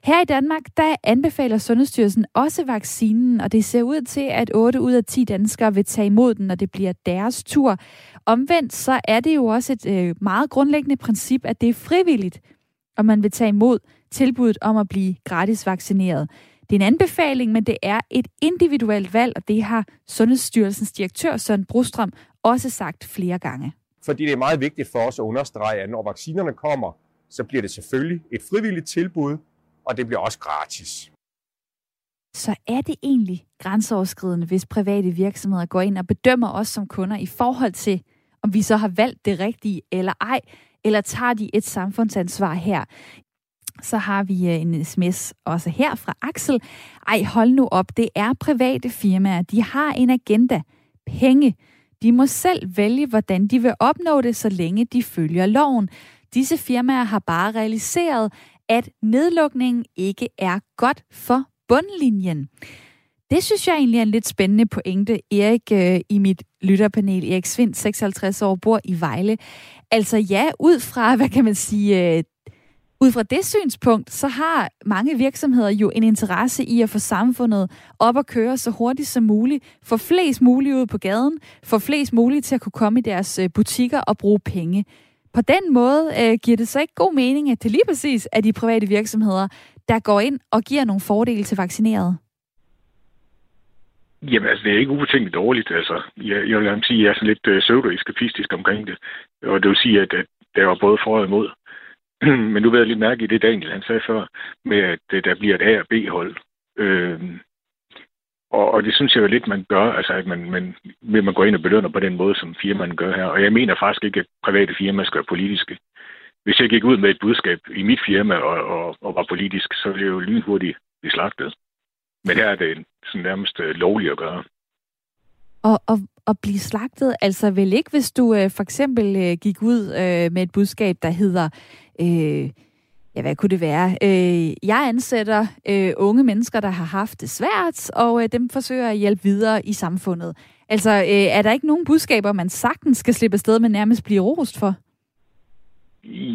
Her i Danmark, der anbefaler Sundhedsstyrelsen også vaccinen, og det ser ud til, at 8 ud af 10 danskere vil tage imod den, når det bliver deres tur. Omvendt så er det jo også et øh, meget grundlæggende princip, at det er frivilligt, om man vil tage imod tilbuddet om at blive gratis vaccineret. Det er en anbefaling, men det er et individuelt valg, og det har Sundhedsstyrelsens direktør Søren Brostrøm også sagt flere gange. Fordi det er meget vigtigt for os at understrege, at når vaccinerne kommer, så bliver det selvfølgelig et frivilligt tilbud, og det bliver også gratis. Så er det egentlig grænseoverskridende, hvis private virksomheder går ind og bedømmer os som kunder i forhold til, om vi så har valgt det rigtige eller ej, eller tager de et samfundsansvar her? Så har vi øh, en sms også her fra Axel. Ej, hold nu op, det er private firmaer. De har en agenda. Penge. De må selv vælge, hvordan de vil opnå det, så længe de følger loven. Disse firmaer har bare realiseret, at nedlukningen ikke er godt for bundlinjen. Det synes jeg egentlig er en lidt spændende pointe. Erik øh, i mit lytterpanel, Erik Svind, 56 år, bor i Vejle. Altså ja, ud fra, hvad kan man sige, øh, ud fra det synspunkt, så har mange virksomheder jo en interesse i at få samfundet op at køre så hurtigt som muligt, få flest muligt ud på gaden, få flest muligt til at kunne komme i deres øh, butikker og bruge penge. På den måde øh, giver det så ikke god mening, at det lige præcis er de private virksomheder, der går ind og giver nogle fordele til vaccinerede. Jamen, altså, det er ikke ubetinget dårligt. Altså, jeg, jeg vil gerne sige, at jeg er sådan lidt øh, pseudo-eskapistisk omkring det. Og det vil sige, at, at der var både for og imod. Men nu ved jeg lidt mærke i det, Daniel han sagde før, med at øh, der bliver et A- og B-hold. Øh, og, og det synes jeg jo lidt, man gør, altså at man, man, vil man gå ind og belønner på den måde, som firmaen gør her. Og jeg mener faktisk ikke, at private firmaer skal være politiske. Hvis jeg gik ud med et budskab i mit firma og, og, og var politisk, så ville jeg jo lynhurtigt blive slagtet. Men her er det sådan nærmest øh, lovligt at gøre. Og, og, og blive slagtet, altså vel ikke, hvis du øh, for eksempel øh, gik ud øh, med et budskab, der hedder, øh, ja, hvad kunne det være? Øh, jeg ansætter øh, unge mennesker, der har haft det svært, og øh, dem forsøger at hjælpe videre i samfundet. Altså, øh, er der ikke nogen budskaber, man sagtens skal slippe afsted med nærmest blive rost for?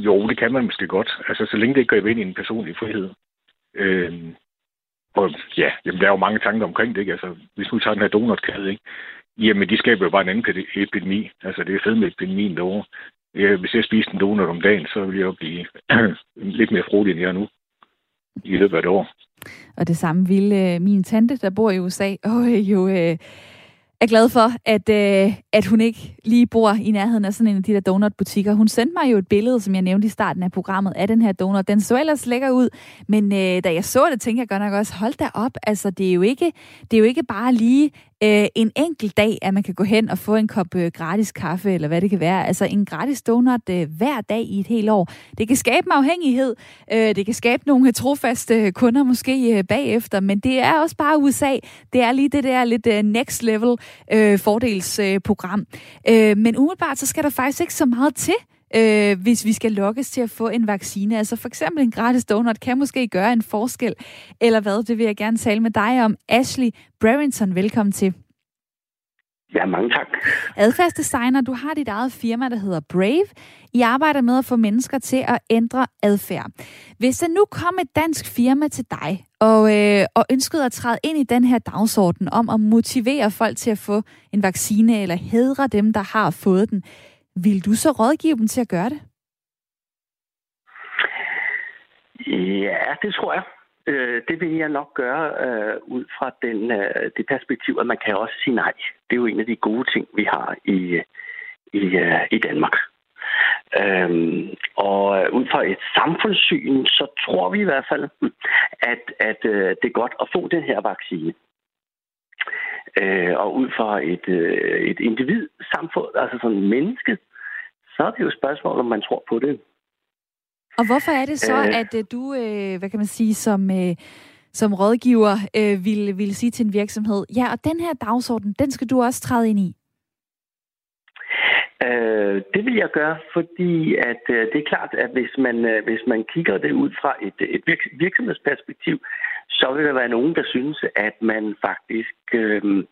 Jo, det kan man måske godt. Altså, så længe det ikke går ind i en personlig frihed. Øh, og ja, jamen, der er jo mange tanker omkring det, ikke? Altså, hvis nu tager den her donutkæde, ikke? Jamen, de skaber jo bare en anden epidemi. Altså, det er fedt med epidemien derovre. Ja, hvis jeg spiste en donut om dagen, så vil jeg jo blive lidt mere frodig, end jeg er nu i løbet af et år. Og det samme ville øh, min tante, der bor i USA, og øh, jo øh, er glad for, at, øh, at hun ikke lige bor i nærheden af sådan en af de der donutbutikker. Hun sendte mig jo et billede, som jeg nævnte i starten af programmet, af den her donut. Den så ellers lækker ud, men øh, da jeg så det, tænkte jeg godt nok også, hold da op, altså det er jo ikke, det er jo ikke bare lige øh, en enkelt dag, at man kan gå hen og få en kop øh, gratis kaffe, eller hvad det kan være. Altså en gratis donut øh, hver dag i et helt år. Det kan skabe en afhængighed. Øh, det kan skabe nogle trofaste øh, kunder måske øh, bagefter, men det er også bare USA. Det er lige det der lidt øh, next level øh, fordelsprogram. Øh, men umiddelbart, så skal der faktisk ikke så meget til, øh, hvis vi skal lokkes til at få en vaccine. Altså for eksempel en gratis donut kan måske gøre en forskel. Eller hvad, det vil jeg gerne tale med dig om. Ashley Brereton, velkommen til. Ja, mange tak. Adfærdsdesigner, du har dit eget firma, der hedder Brave. I arbejder med at få mennesker til at ændre adfærd. Hvis der nu kom et dansk firma til dig og, øh, og ønskede at træde ind i den her dagsorden om at motivere folk til at få en vaccine eller hedre dem, der har fået den, vil du så rådgive dem til at gøre det? Ja, det tror jeg. Øh, det vil jeg nok gøre øh, ud fra den, øh, det perspektiv, at man kan også sige nej. Det er jo en af de gode ting, vi har i, i, øh, i Danmark. Øhm, og øh, ud fra et samfundssyn, så tror vi i hvert fald, at, at øh, det er godt at få den her vaccine. Øh, og ud fra et, øh, et individ samfund, altså sådan menneske, så er det jo et spørgsmål, om man tror på det. Og hvorfor er det så, øh, at øh, du, øh, hvad kan man sige, som, øh, som rådgiver øh, vil, vil sige til en virksomhed, ja, og den her dagsorden, den skal du også træde ind i? Øh, det vil jeg gøre, fordi at øh, det er klart, at hvis man, øh, hvis man kigger det ud fra et, et virksomhedsperspektiv, så vil der være nogen, der synes, at man faktisk øh,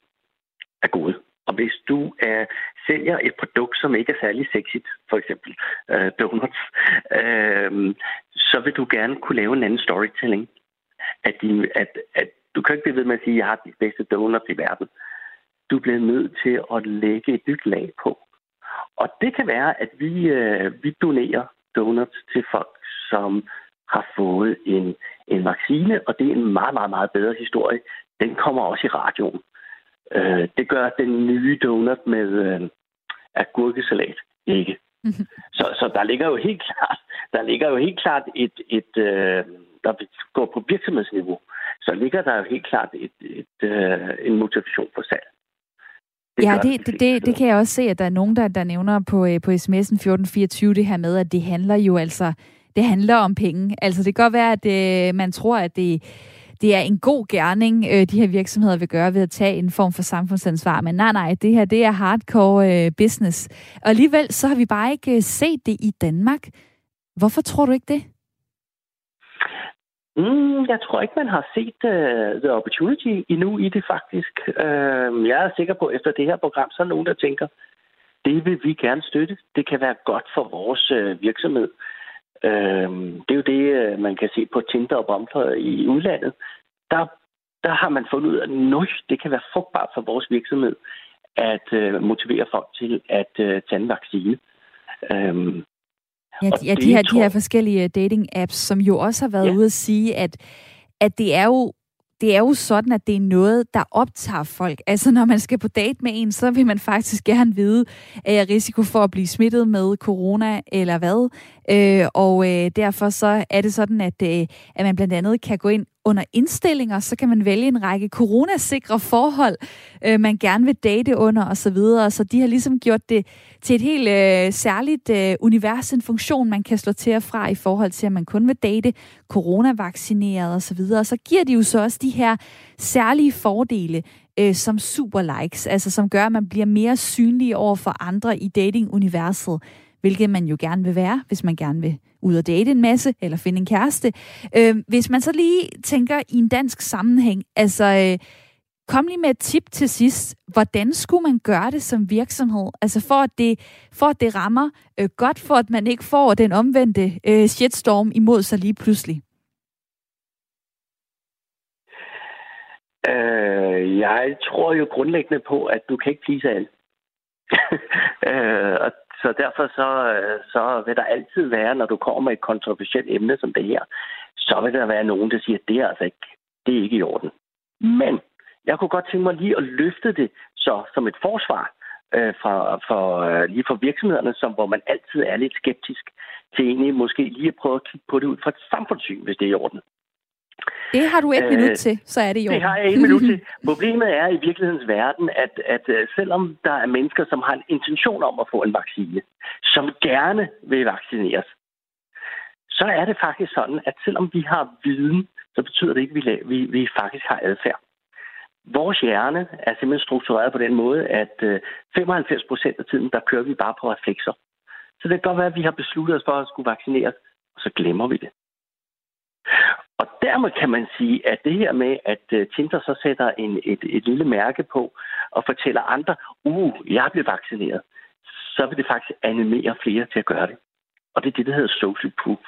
er god. Og hvis du øh, sælger et produkt, som ikke er særlig sexigt, for eksempel øh, donuts, øh, så vil du gerne kunne lave en anden storytelling. At, din, at, at du kan ikke blive ved med at sige, at jeg har de bedste donuts i verden. Du bliver nødt til at lægge et nyt lag på. Og det kan være, at vi, øh, vi donerer donuts til folk, som har fået en, en vaccine, og det er en meget, meget, meget bedre historie. Den kommer også i radioen. Øh, det gør den nye donut med øh, agurkesalat ikke. så, så der ligger jo helt klart, der ligger jo helt klart et, et øh, der går på virksomhedsniveau, så ligger der jo helt klart et, et, øh, en motivation for salg. Det ja, det, det, det, det kan jeg også se, at der er nogen, der, der nævner på, øh, på sms'en 1424 det her med, at det handler jo altså, det handler om penge. Altså det kan godt være, at øh, man tror, at det det er en god gerning, øh, de her virksomheder vil gøre ved at tage en form for samfundsansvar. Men nej, nej, det her det er hardcore øh, business. Og alligevel så har vi bare ikke øh, set det i Danmark. Hvorfor tror du ikke det? Mm, jeg tror ikke, man har set uh, the opportunity endnu i det faktisk. Uh, jeg er sikker på, at efter det her program, så er nogen, der tænker, det vil vi gerne støtte. Det kan være godt for vores uh, virksomhed. Uh, det er jo det, uh, man kan se på Tinder og Bumper i udlandet. Der, der har man fundet ud af, at det kan være frugtbart for vores virksomhed at uh, motivere folk til at uh, tage en vaccine. Uh, Ja, de, ja de, her, de her forskellige dating-apps, som jo også har været ja. ude at sige, at, at det er jo det er jo sådan, at det er noget, der optager folk. Altså, når man skal på date med en, så vil man faktisk gerne vide, er jeg risiko for at blive smittet med corona, eller hvad? Øh, og øh, derfor så er det sådan, at, øh, at man blandt andet kan gå ind under indstillinger, så kan man vælge en række coronasikre forhold, øh, man gerne vil date under osv. Så, videre. så de har ligesom gjort det til et helt øh, særligt øh, univers, en funktion, man kan slå til og fra i forhold til, at man kun vil date coronavaccineret osv. Og, så videre. og så giver de jo så også de her særlige fordele, øh, som super likes, altså som gør, at man bliver mere synlig over for andre i dating-universet hvilket man jo gerne vil være, hvis man gerne vil ud og date en masse, eller finde en kæreste. Øh, hvis man så lige tænker i en dansk sammenhæng, altså øh, kom lige med et tip til sidst. Hvordan skulle man gøre det som virksomhed? Altså for at det, for at det rammer øh, godt, for at man ikke får den omvendte øh, shitstorm imod sig lige pludselig. Øh, jeg tror jo grundlæggende på, at du kan ikke please alle. øh, og så derfor så, øh, så vil der altid være, når du kommer med et kontroversielt emne som det her, så vil der være nogen, der siger, at det er altså ikke, det er ikke i orden. Men jeg kunne godt tænke mig lige at løfte det så som et forsvar øh, for, for, øh, lige for virksomhederne, som, hvor man altid er lidt skeptisk til egentlig måske lige at prøve at kigge på det ud fra et samfundssyn, hvis det er i orden. Det har du et øh, minut til, så er det jo. Det har jeg et minut til. Problemet er i virkelighedens verden, at, at øh, selvom der er mennesker, som har en intention om at få en vaccine, som gerne vil vaccineres, så er det faktisk sådan, at selvom vi har viden, så betyder det ikke, at vi, vi, vi faktisk har adfærd. Vores hjerne er simpelthen struktureret på den måde, at 95 øh, procent af tiden, der kører vi bare på reflekser. Så det kan godt være, at vi har besluttet os for at skulle vaccineres, og så glemmer vi det. Og dermed kan man sige, at det her med, at øh, Tinder så sætter en, et, et lille mærke på og fortæller andre, uh, jeg blev vaccineret, så vil det faktisk animere flere til at gøre det. Og det er det, der hedder social proof.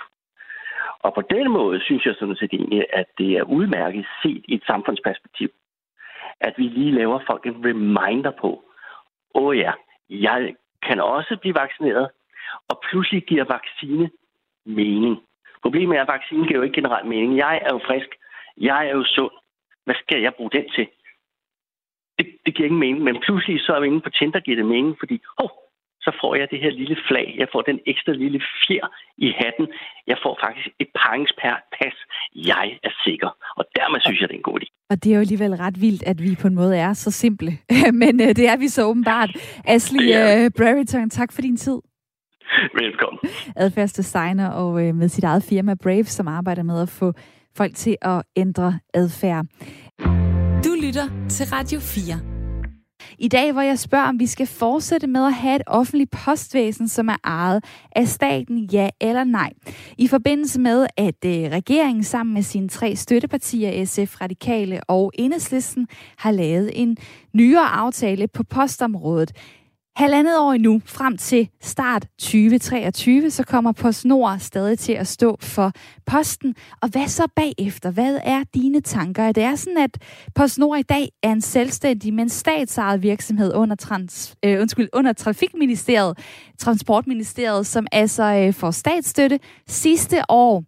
Og på den måde synes jeg sådan set egentlig, at det er udmærket set i et samfundsperspektiv, at vi lige laver folk en reminder på, åh oh ja, jeg kan også blive vaccineret, og pludselig giver vaccine mening. Problemet er, at vaccinen giver jo ikke generelt mening. Jeg er jo frisk. Jeg er jo sund. Hvad skal jeg bruge den til? Det, det giver ingen mening. Men pludselig så er vi inde på Tinder, giver det mening, fordi oh, så får jeg det her lille flag. Jeg får den ekstra lille fjer i hatten. Jeg får faktisk et parings per pas. Jeg er sikker. Og dermed synes jeg, det er en god idé. Og det er jo alligevel ret vildt, at vi på en måde er så simple. Men øh, det er vi så åbenbart. Ashley uh, Brereton, tak for din tid. Velkommen. Adfærdsdesigner og øh, med sit eget firma Brave, som arbejder med at få folk til at ændre adfærd. Du lytter til Radio 4. I dag, hvor jeg spørger, om vi skal fortsætte med at have et offentligt postvæsen, som er ejet af staten, ja eller nej. I forbindelse med, at øh, regeringen sammen med sine tre støttepartier, SF, Radikale og Enhedslisten, har lavet en nyere aftale på postområdet. Halvandet år endnu, frem til start 2023, så kommer PostNord stadig til at stå for posten. Og hvad så bagefter? Hvad er dine tanker? Det er sådan, at PostNord i dag er en selvstændig, men statsejet virksomhed under, trans, øh, undskyld, under Trafikministeriet, Transportministeriet, som altså øh, får statsstøtte. Sidste år,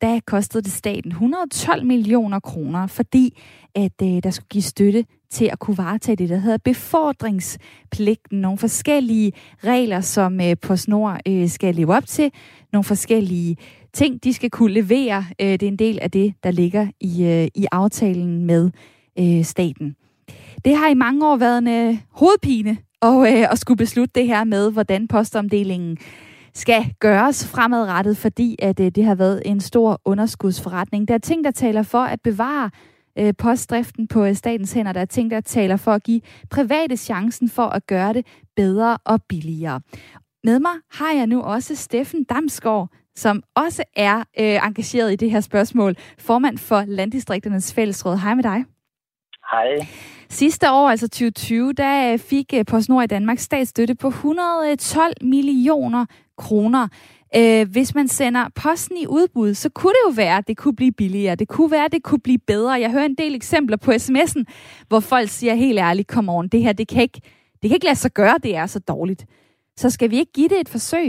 der kostede det staten 112 millioner kroner, fordi at øh, der skulle give støtte til at kunne varetage det, der hedder befordringspligten. Nogle forskellige regler, som øh, PostNord øh, skal leve op til. Nogle forskellige ting, de skal kunne levere. Øh, det er en del af det, der ligger i, øh, i aftalen med øh, staten. Det har i mange år været en øh, hovedpine og, øh, at skulle beslutte det her med, hvordan postomdelingen skal gøres fremadrettet, fordi at øh, det har været en stor underskudsforretning. Der er ting, der taler for at bevare øh, postdriften på øh, statens hænder. Der er ting, der taler for at give private chancen for at gøre det bedre og billigere. Med mig har jeg nu også Steffen Damsgaard, som også er øh, engageret i det her spørgsmål. Formand for Landdistrikternes Fællesråd. Hej med dig. Hej. Sidste år, altså 2020, der øh, fik øh, PostNord i Danmark statsstøtte på 112 millioner kroner. Øh, hvis man sender posten i udbud, så kunne det jo være, at det kunne blive billigere. Det kunne være, at det kunne blive bedre. Jeg hører en del eksempler på sms'en, hvor folk siger helt ærligt, kom on, det her, det kan ikke, det kan ikke lade sig gøre, det er så dårligt. Så skal vi ikke give det et forsøg?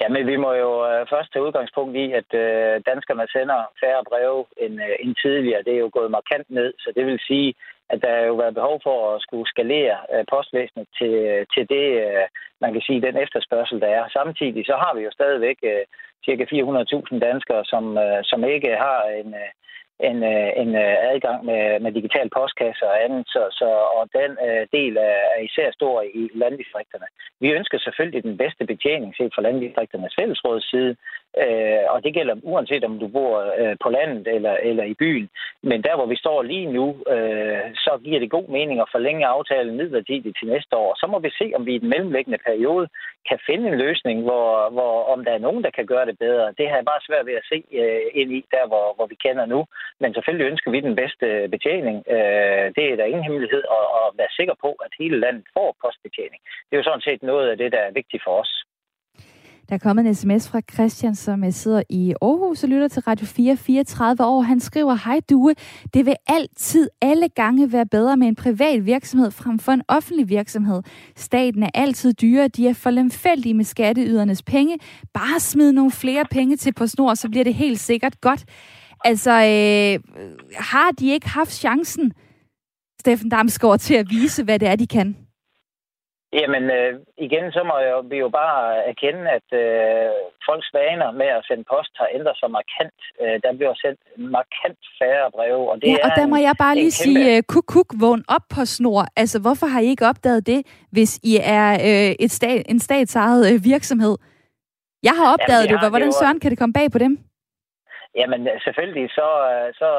Ja, men vi må jo øh, først tage udgangspunkt i, at øh, danskerne sender færre breve end, øh, end tidligere. Det er jo gået markant ned, så det vil sige, at der jo været behov for at skulle skalere øh, postvæsenet til, øh, til det, øh, man kan sige, den efterspørgsel, der er. Samtidig så har vi jo stadigvæk cirka 400.000 danskere, som, som ikke har en, en, en adgang med, med digital postkasse og andet, så, så, og den øh, del er, er især stor i landdistrikterne. Vi ønsker selvfølgelig den bedste betjening set fra landdistrikternes fællesråds side, øh, og det gælder uanset om du bor øh, på landet eller, eller i byen. Men der, hvor vi står lige nu, øh, så giver det god mening at forlænge aftalen midlertidigt til næste år. Så må vi se, om vi i den mellemliggende periode kan finde en løsning, hvor, hvor om der er nogen, der kan gøre det bedre. Det har jeg bare svært ved at se øh, ind i, der hvor, hvor vi kender nu. Men selvfølgelig ønsker vi den bedste øh, betjening. Øh, det er der ingen hemmelighed at, at være sikker på, at hele landet får postbetjening. Det er jo sådan set noget af det, der er vigtigt for os. Der er kommet en sms fra Christian, som øh, sidder i Aarhus og lytter til Radio 4, 34 år. Han skriver, hej Due, det vil altid alle gange være bedre med en privat virksomhed frem for en offentlig virksomhed. Staten er altid dyre, de er for lemfældige med skatteydernes penge. Bare smid nogle flere penge til på snor, så bliver det helt sikkert godt. Altså, øh, har de ikke haft chancen, Steffen Damsgaard, til at vise, hvad det er, de kan? Jamen, øh, igen, så må jeg, vi jo bare erkende, at øh, folks vaner med at sende post har ændret sig markant. Øh, der bliver sendt markant færre breve, og det ja, og er der må en, jeg bare lige kæmpe... sige, uh, kuk, kuk, vågn op på snor. Altså, hvorfor har I ikke opdaget det, hvis I er øh, et stat, en statsejet øh, virksomhed? Jeg har opdaget Jamen, det. har Hvordan det jo- søren kan det komme bag på dem? Jamen selvfølgelig, så, så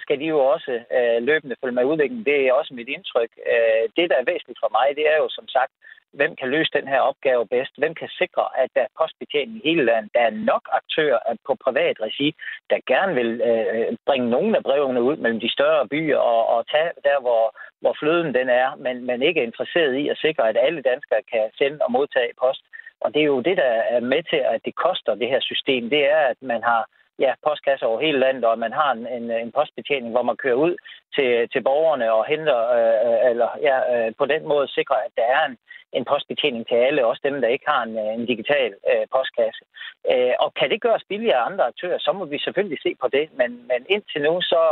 skal de jo også øh, løbende følge med udviklingen. Det er også mit indtryk. Øh, det, der er væsentligt for mig, det er jo som sagt, hvem kan løse den her opgave bedst? Hvem kan sikre, at der er postbetjening i hele landet? Der er nok aktører at på privat regi, der gerne vil øh, bringe nogle af brevene ud mellem de større byer og, og tage der, hvor, hvor fløden den er, men, men ikke er interesseret i at sikre, at alle danskere kan sende og modtage post. Og det er jo det, der er med til, at det koster det her system. Det er, at man har ja, postkasser over hele landet, og at man har en, en, en postbetjening, hvor man kører ud til, til borgerne og henter, øh, eller ja, øh, på den måde sikrer, at der er en, en postbetjening til alle, også dem, der ikke har en, øh, en digital øh, postkasse. Øh, og kan det gøres billigere af andre aktører, så må vi selvfølgelig se på det, men, men indtil nu, så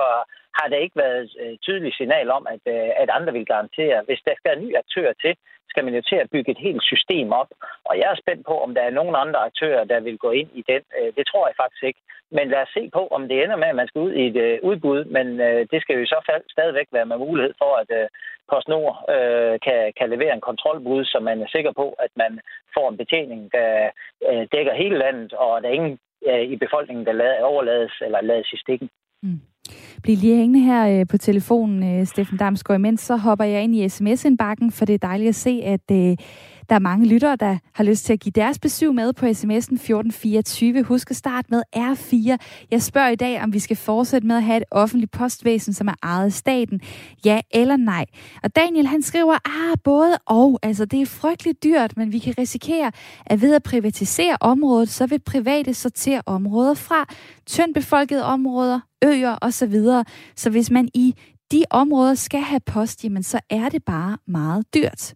har der ikke været øh, et tydeligt signal om, at, øh, at andre vil garantere. Hvis der skal en ny aktør til, skal man jo til at bygge et helt system op. Og jeg er spændt på, om der er nogen andre aktører, der vil gå ind i den. Øh, det tror jeg faktisk ikke. Men lad os se på, om det ender med, at man skal ud i et udbud. Men det skal jo i så fald stadigvæk være med mulighed for, at PostNord kan, kan levere en kontrolbud, så man er sikker på, at man får en betjening, der dækker hele landet, og der er ingen i befolkningen, der overlades eller lades i stikken. Mm. Bliv lige hængende her øh, på telefonen, øh, Steffen Damsgaard. Imens så hopper jeg ind i sms-indbakken, for det er dejligt at se, at øh, der er mange lyttere, der har lyst til at give deres besøg med på sms'en 1424. Husk at starte med R4. Jeg spørger i dag, om vi skal fortsætte med at have et offentligt postvæsen, som er ejet af staten. Ja eller nej. Og Daniel han skriver, ah, både og. Altså, det er frygteligt dyrt, men vi kan risikere, at ved at privatisere området, så vil private sortere områder fra. Tyndt befolkede områder, øer osv. Så hvis man i de områder skal have post, jamen så er det bare meget dyrt.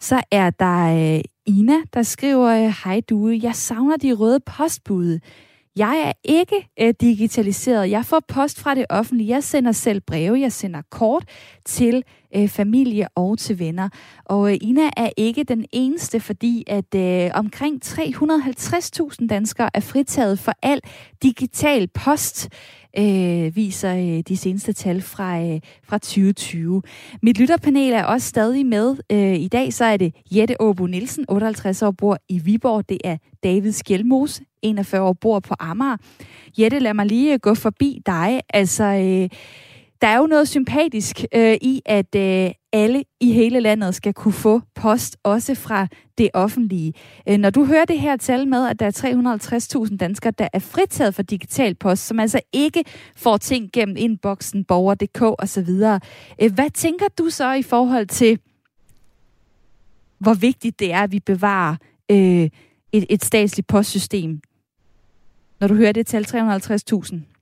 Så er der øh, Ina, der skriver, øh, hej du, jeg savner de røde postbude. Jeg er ikke øh, digitaliseret. Jeg får post fra det offentlige. Jeg sender selv breve. Jeg sender kort til øh, familie og til venner. Og øh, Ina er ikke den eneste, fordi at øh, omkring 350.000 danskere er fritaget for al digital post øh, viser øh, de seneste tal fra, øh, fra 2020. Mit lytterpanel er også stadig med. Øh, I dag så er det Jette Åbo Nielsen, 58 år, bor i Viborg. Det er David Skjelmose, 41 år, bor på Amager. Jette, lad mig lige øh, gå forbi dig. Altså, øh, der er jo noget sympatisk øh, i, at øh, alle i hele landet skal kunne få post, også fra det offentlige. Øh, når du hører det her tal med, at der er 350.000 danskere, der er fritaget for digital post, som altså ikke får ting gennem inboxen, borger.dk osv., øh, hvad tænker du så i forhold til, hvor vigtigt det er, at vi bevarer øh, et, et statsligt postsystem, når du hører det tal 350.000?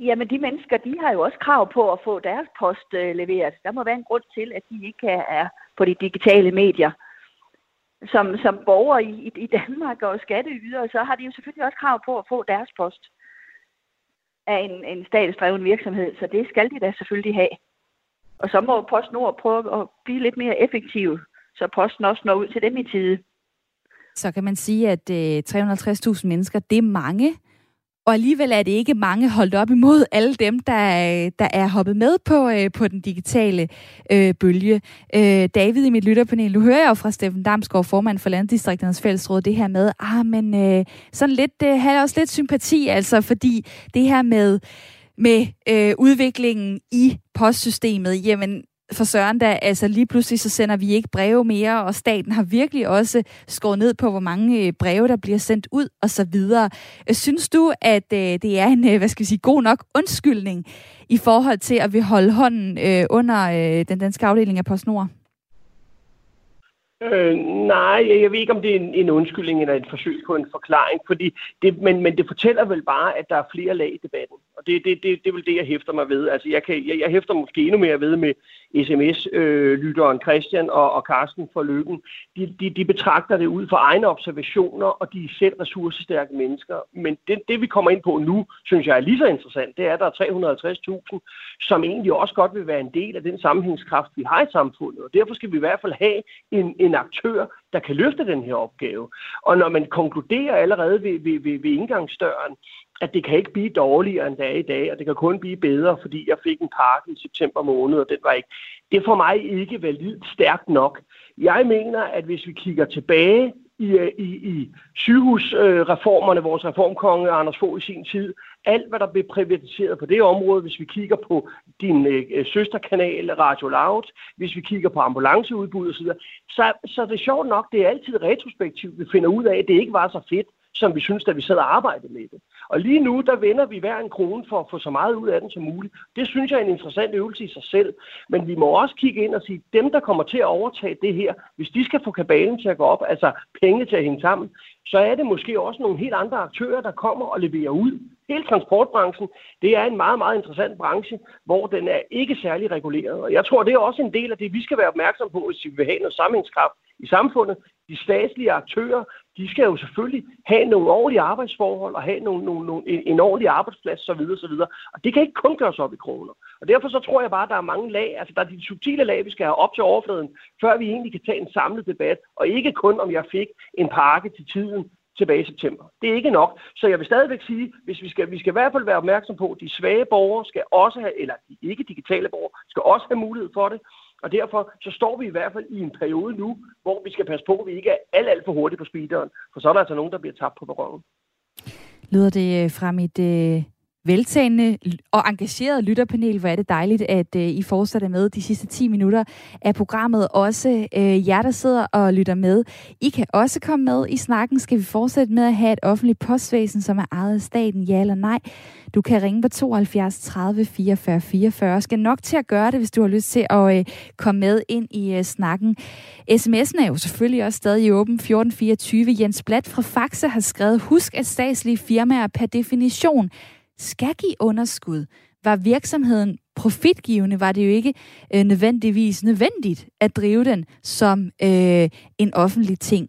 Jamen, de mennesker, de har jo også krav på at få deres post øh, leveret. Der må være en grund til, at de ikke er på de digitale medier. Som, som borgere i, i Danmark og skatteyder, så har de jo selvfølgelig også krav på at få deres post af en, en statsdreven virksomhed, så det skal de da selvfølgelig have. Og så må PostNord prøve at blive lidt mere effektiv, så posten også når ud til dem i tide. Så kan man sige, at øh, 350.000 mennesker, det er mange, og alligevel er det ikke mange holdt op imod alle dem, der, der er hoppet med på, øh, på den digitale øh, bølge. Øh, David i mit lytterpanel, nu hører jeg jo fra Steffen Damsgaard, formand for Landdistrikternes Fællesråd, det her med, ah, men øh, sådan lidt, øh, har også lidt sympati, altså, fordi det her med, med øh, udviklingen i postsystemet, jamen, for Søren da, altså lige pludselig så sender vi ikke breve mere, og staten har virkelig også skåret ned på, hvor mange øh, breve, der bliver sendt ud, og så videre. Øh, synes du, at øh, det er en, hvad skal vi sige, god nok undskyldning i forhold til at vi holde hånden under den danske afdeling af PostNord? Øh, nej, jeg ved ikke, om det er en, en undskyldning eller et forsøg på en forklaring, fordi det, men, men det fortæller vel bare, at der er flere lag i debatten. Og det, det, det, det er vel det, jeg hæfter mig ved. Altså, jeg, kan, jeg, jeg hæfter måske endnu mere ved med sms-lytteren øh, Christian og, og Carsten for Lykken. De, de, de betragter det ud fra egne observationer, og de er selv ressourcestærke mennesker. Men det, det, vi kommer ind på nu, synes jeg er lige så interessant, det er, at der er 350.000, som egentlig også godt vil være en del af den sammenhængskraft, vi har i samfundet. Og derfor skal vi i hvert fald have en, en aktør, der kan løfte den her opgave. Og når man konkluderer allerede ved, ved, ved, ved indgangsdøren, at det kan ikke blive dårligere end det er i dag, og det kan kun blive bedre, fordi jeg fik en pakke i september måned, og den var ikke. Det er for mig ikke validt stærkt nok. Jeg mener, at hvis vi kigger tilbage i, øh, i, i sygehusreformerne, vores reformkonge Anders Fogh i sin tid, alt hvad der blev privatiseret på det område, hvis vi kigger på din øh, øh søsterkanal Radio Loud, hvis vi kigger på ambulanceudbud osv., så, så er det sjovt nok, det er altid retrospektivt, vi finder ud af, at det ikke var så fedt, som vi synes, da vi sad og arbejdede med det. Og lige nu, der vender vi hver en krone for at få så meget ud af den som muligt. Det synes jeg er en interessant øvelse i sig selv. Men vi må også kigge ind og sige, dem, der kommer til at overtage det her, hvis de skal få kabalen til at gå op, altså penge til at hænge sammen, så er det måske også nogle helt andre aktører, der kommer og leverer ud. Hele transportbranchen, det er en meget, meget interessant branche, hvor den er ikke særlig reguleret. Og jeg tror, det er også en del af det, vi skal være opmærksom på, hvis vi vil have noget sammenhængskraft i samfundet. De statslige aktører, de skal jo selvfølgelig have nogle ordentlige arbejdsforhold og have nogle, nogle, nogle, en ordentlig arbejdsplads osv. videre. Og det kan ikke kun gøres op i kroner. Og derfor så tror jeg bare, at der er mange lag, altså der er de subtile lag, vi skal have op til overfladen, før vi egentlig kan tage en samlet debat, og ikke kun om jeg fik en pakke til tiden tilbage i september. Det er ikke nok. Så jeg vil stadigvæk sige, hvis vi skal, vi skal i hvert fald være opmærksom på, at de svage borgere skal også have, eller de ikke digitale borgere, skal også have mulighed for det. Og derfor så står vi i hvert fald i en periode nu, hvor vi skal passe på, at vi ikke er alt, alt for hurtigt på speederen. For så er der altså nogen, der bliver tabt på perronen. Lyder det fra mit øh, øh veltagende og engageret lytterpanel. Hvor er det dejligt, at uh, I fortsætter med de sidste 10 minutter af programmet. Også uh, jer, der sidder og lytter med. I kan også komme med i snakken. Skal vi fortsætte med at have et offentligt postvæsen, som er ejet af staten? Ja eller nej? Du kan ringe på 72 30 44 44. Skal nok til at gøre det, hvis du har lyst til at øh, komme med ind i snakken. SMS'en er jo selvfølgelig også stadig åben. 1424. Jens Blatt fra Faxe har skrevet, husk at statslige firmaer per definition skal give underskud. Var virksomheden profitgivende, var det jo ikke øh, nødvendigvis nødvendigt at drive den som øh, en offentlig ting.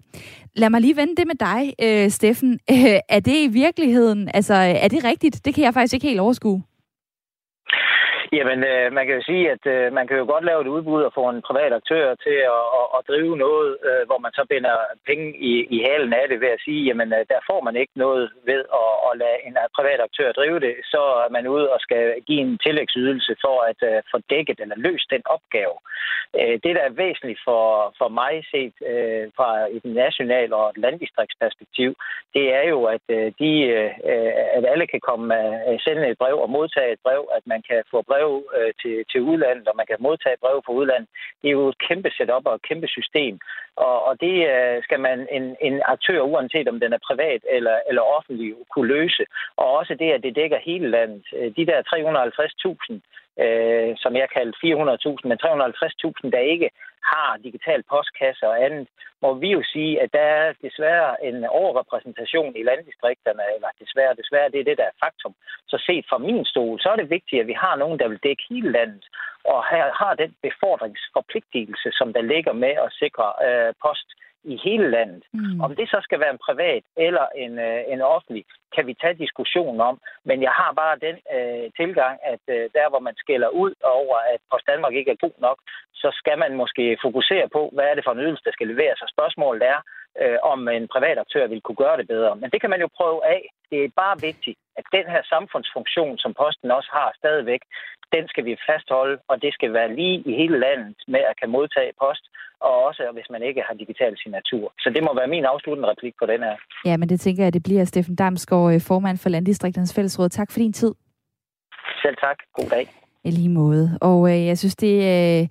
Lad mig lige vende det med dig, øh, Steffen. Øh, er det i virkeligheden, altså er det rigtigt? Det kan jeg faktisk ikke helt overskue. Jamen, øh, man kan jo sige, at øh, man kan jo godt lave et udbud og få en privat aktør til at, at, at drive noget, øh, hvor man så binder penge i, i halen af det ved at sige, jamen, øh, der får man ikke noget ved at, at lade en øh, privat aktør drive det, så er man ude og skal give en tillægsydelse for at øh, få dækket eller løst den opgave. Øh, det, der er væsentligt for, for mig set øh, fra et nationalt og et landdistriktsperspektiv, det er jo, at, øh, de, øh, øh at alle kan komme uh, sende et brev og modtage et brev, at man kan få brev uh, til, til udlandet, og man kan modtage brev fra udlandet. Det er jo et kæmpe setup og et kæmpe system. Og, og det øh, skal man en, en aktør, uanset om den er privat eller, eller offentlig, kunne løse. Og også det, at det dækker hele landet. Øh, de der 350.000, øh, som jeg kaldte 400.000, men 350.000, der ikke har digital postkasse og andet, må vi jo sige, at der er desværre en overrepræsentation i landdistrikterne, eller desværre, desværre, det er det, der er faktum. Så set fra min stol, så er det vigtigt, at vi har nogen, der vil dække hele landet, og har den befordringsforpligtelse, som der ligger med at sikre øh, post i hele landet. Mm. Om det så skal være en privat eller en, øh, en offentlig, kan vi tage diskussionen om. Men jeg har bare den øh, tilgang, at øh, der hvor man skælder ud over, at Post Danmark ikke er god nok, så skal man måske fokusere på, hvad er det for en ydelse, der skal leveres. Og spørgsmålet er, øh, om en privat aktør vil kunne gøre det bedre. Men det kan man jo prøve af. Det er bare vigtigt, at den her samfundsfunktion, som posten også har stadigvæk, den skal vi fastholde, og det skal være lige i hele landet med at kan modtage post, og også hvis man ikke har digital signatur. Så det må være min afsluttende replik på den her. Ja, men det tænker jeg, det bliver Steffen Damsgaard, øh, formand for Landdistrikternes Fællesråd. Tak for din tid. Selv tak. God dag. I lige måde. Og øh, jeg synes, det, øh,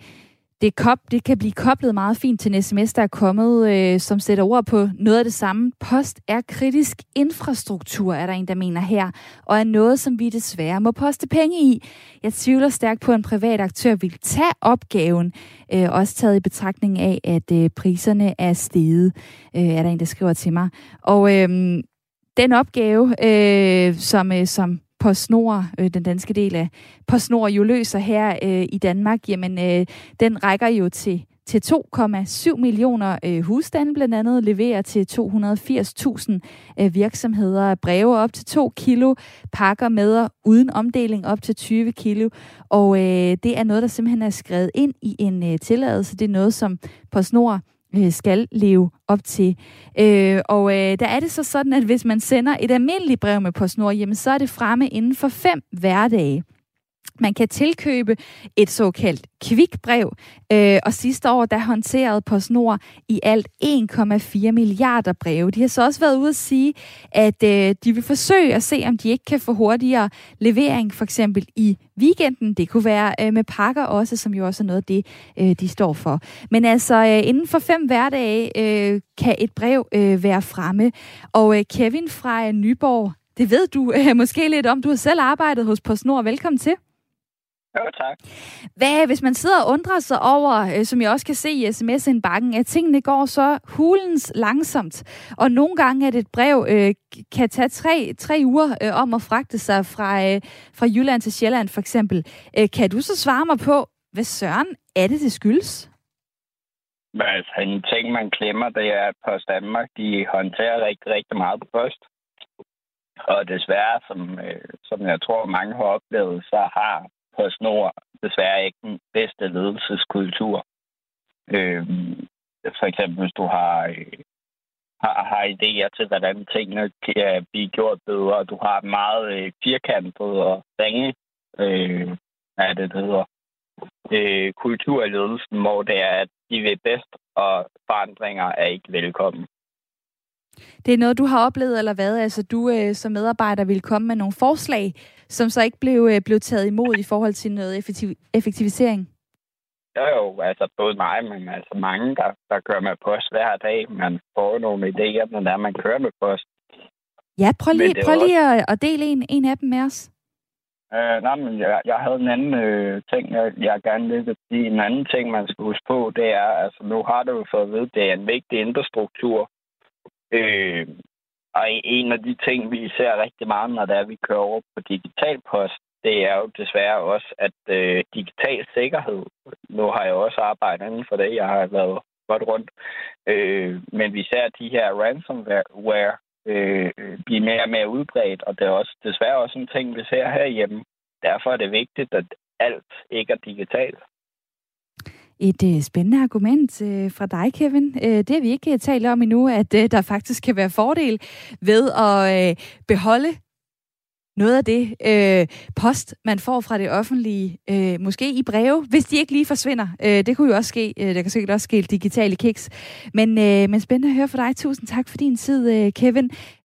det, kop, det kan blive koblet meget fint til en sms, der er kommet, øh, som sætter ord på noget af det samme. Post er kritisk infrastruktur, er der en, der mener her, og er noget, som vi desværre må poste penge i. Jeg tvivler stærkt på, at en privat aktør vil tage opgaven, øh, også taget i betragtning af, at øh, priserne er steget, øh, er der en, der skriver til mig. Og øh, den opgave, øh, som, øh, som PostNord, øh, den danske del af PostNord, jo løser her øh, i Danmark, jamen øh, den rækker jo til til 2,7 millioner øh, husstande blandt andet, leverer til 280.000 øh, virksomheder. Breve op til 2 kilo, pakker med uden omdeling op til 20 kilo, og øh, det er noget, der simpelthen er skrevet ind i en øh, tilladelse. Det er noget, som PostNord Øh, skal leve op til. Øh, og øh, der er det så sådan, at hvis man sender et almindeligt brev med PostNord, jamen så er det fremme inden for fem hverdage. Man kan tilkøbe et såkaldt kvikbrev, øh, og sidste år der håndterede PostNord i alt 1,4 milliarder breve. De har så også været ude at sige, at øh, de vil forsøge at se, om de ikke kan få hurtigere levering, for eksempel i weekenden. Det kunne være øh, med pakker også, som jo også er noget af det, øh, de står for. Men altså, øh, inden for fem hverdage øh, kan et brev øh, være fremme. Og øh, Kevin fra øh, Nyborg, det ved du øh, måske lidt om. Du har selv arbejdet hos PostNord. Velkommen til. Jo, tak. Hvad, hvis man sidder og undrer sig over, øh, som jeg også kan se i sms-indbakken, at tingene går så hulens langsomt, og nogle gange, at et brev øh, kan tage tre, tre uger øh, om at fragte sig fra, øh, fra Jylland til Sjælland for eksempel. Øh, kan du så svare mig på, hvad søren er det, det skyldes? Altså, en ting, man glemmer, det er, at Post Danmark, de håndterer rigtig, rigtig meget på post. Og desværre, som, øh, som jeg tror, mange har oplevet, så har på Snor desværre ikke den bedste ledelseskultur. Øh, for eksempel, hvis du har, øh, har, har idéer til, hvordan tingene kan blive gjort bedre, og du har meget øh, firkantet og ringe, øh, hvad det, det hedder, øh, kultur i ledelsen, hvor det er, at de vil bedst, og forandringer er ikke velkommen. Det er noget, du har oplevet, eller hvad? Altså, du øh, som medarbejder vil komme med nogle forslag, som så ikke blev, øh, blev taget imod i forhold til noget effektiv, effektivisering? Jo, jo, altså både mig, men altså mange, der, der kører med post hver dag. Man får nogle idéer, når der man kører med post. Ja, prøv lige, prøv lige også... at, at dele en, en af dem med os. Uh, nej, men jeg, jeg havde en anden øh, ting, jeg, jeg gerne ville sige. En anden ting, man skal huske på, det er, altså nu har du jo fået at vide, det er en vigtig infrastruktur. Øh, og en af de ting, vi ser rigtig meget, når det er, vi kører over på digital post, det er jo desværre også, at øh, digital sikkerhed, nu har jeg også arbejdet inden for det, jeg har været godt rundt, øh, men vi ser de her ransomware øh, blive mere og mere udbredt, og det er også desværre også en ting, vi ser herhjemme. Derfor er det vigtigt, at alt ikke er digitalt. Et øh, spændende argument øh, fra dig, Kevin. Øh, det har vi ikke øh, talt om endnu, at øh, der faktisk kan være fordel ved at øh, beholde noget af det øh, post, man får fra det offentlige, øh, måske i breve, hvis de ikke lige forsvinder. Øh, det kunne jo også ske. Øh, der kan sikkert også ske digitale kiks. Men, øh, men spændende at høre fra dig. Tusind tak for din tid, øh, Kevin.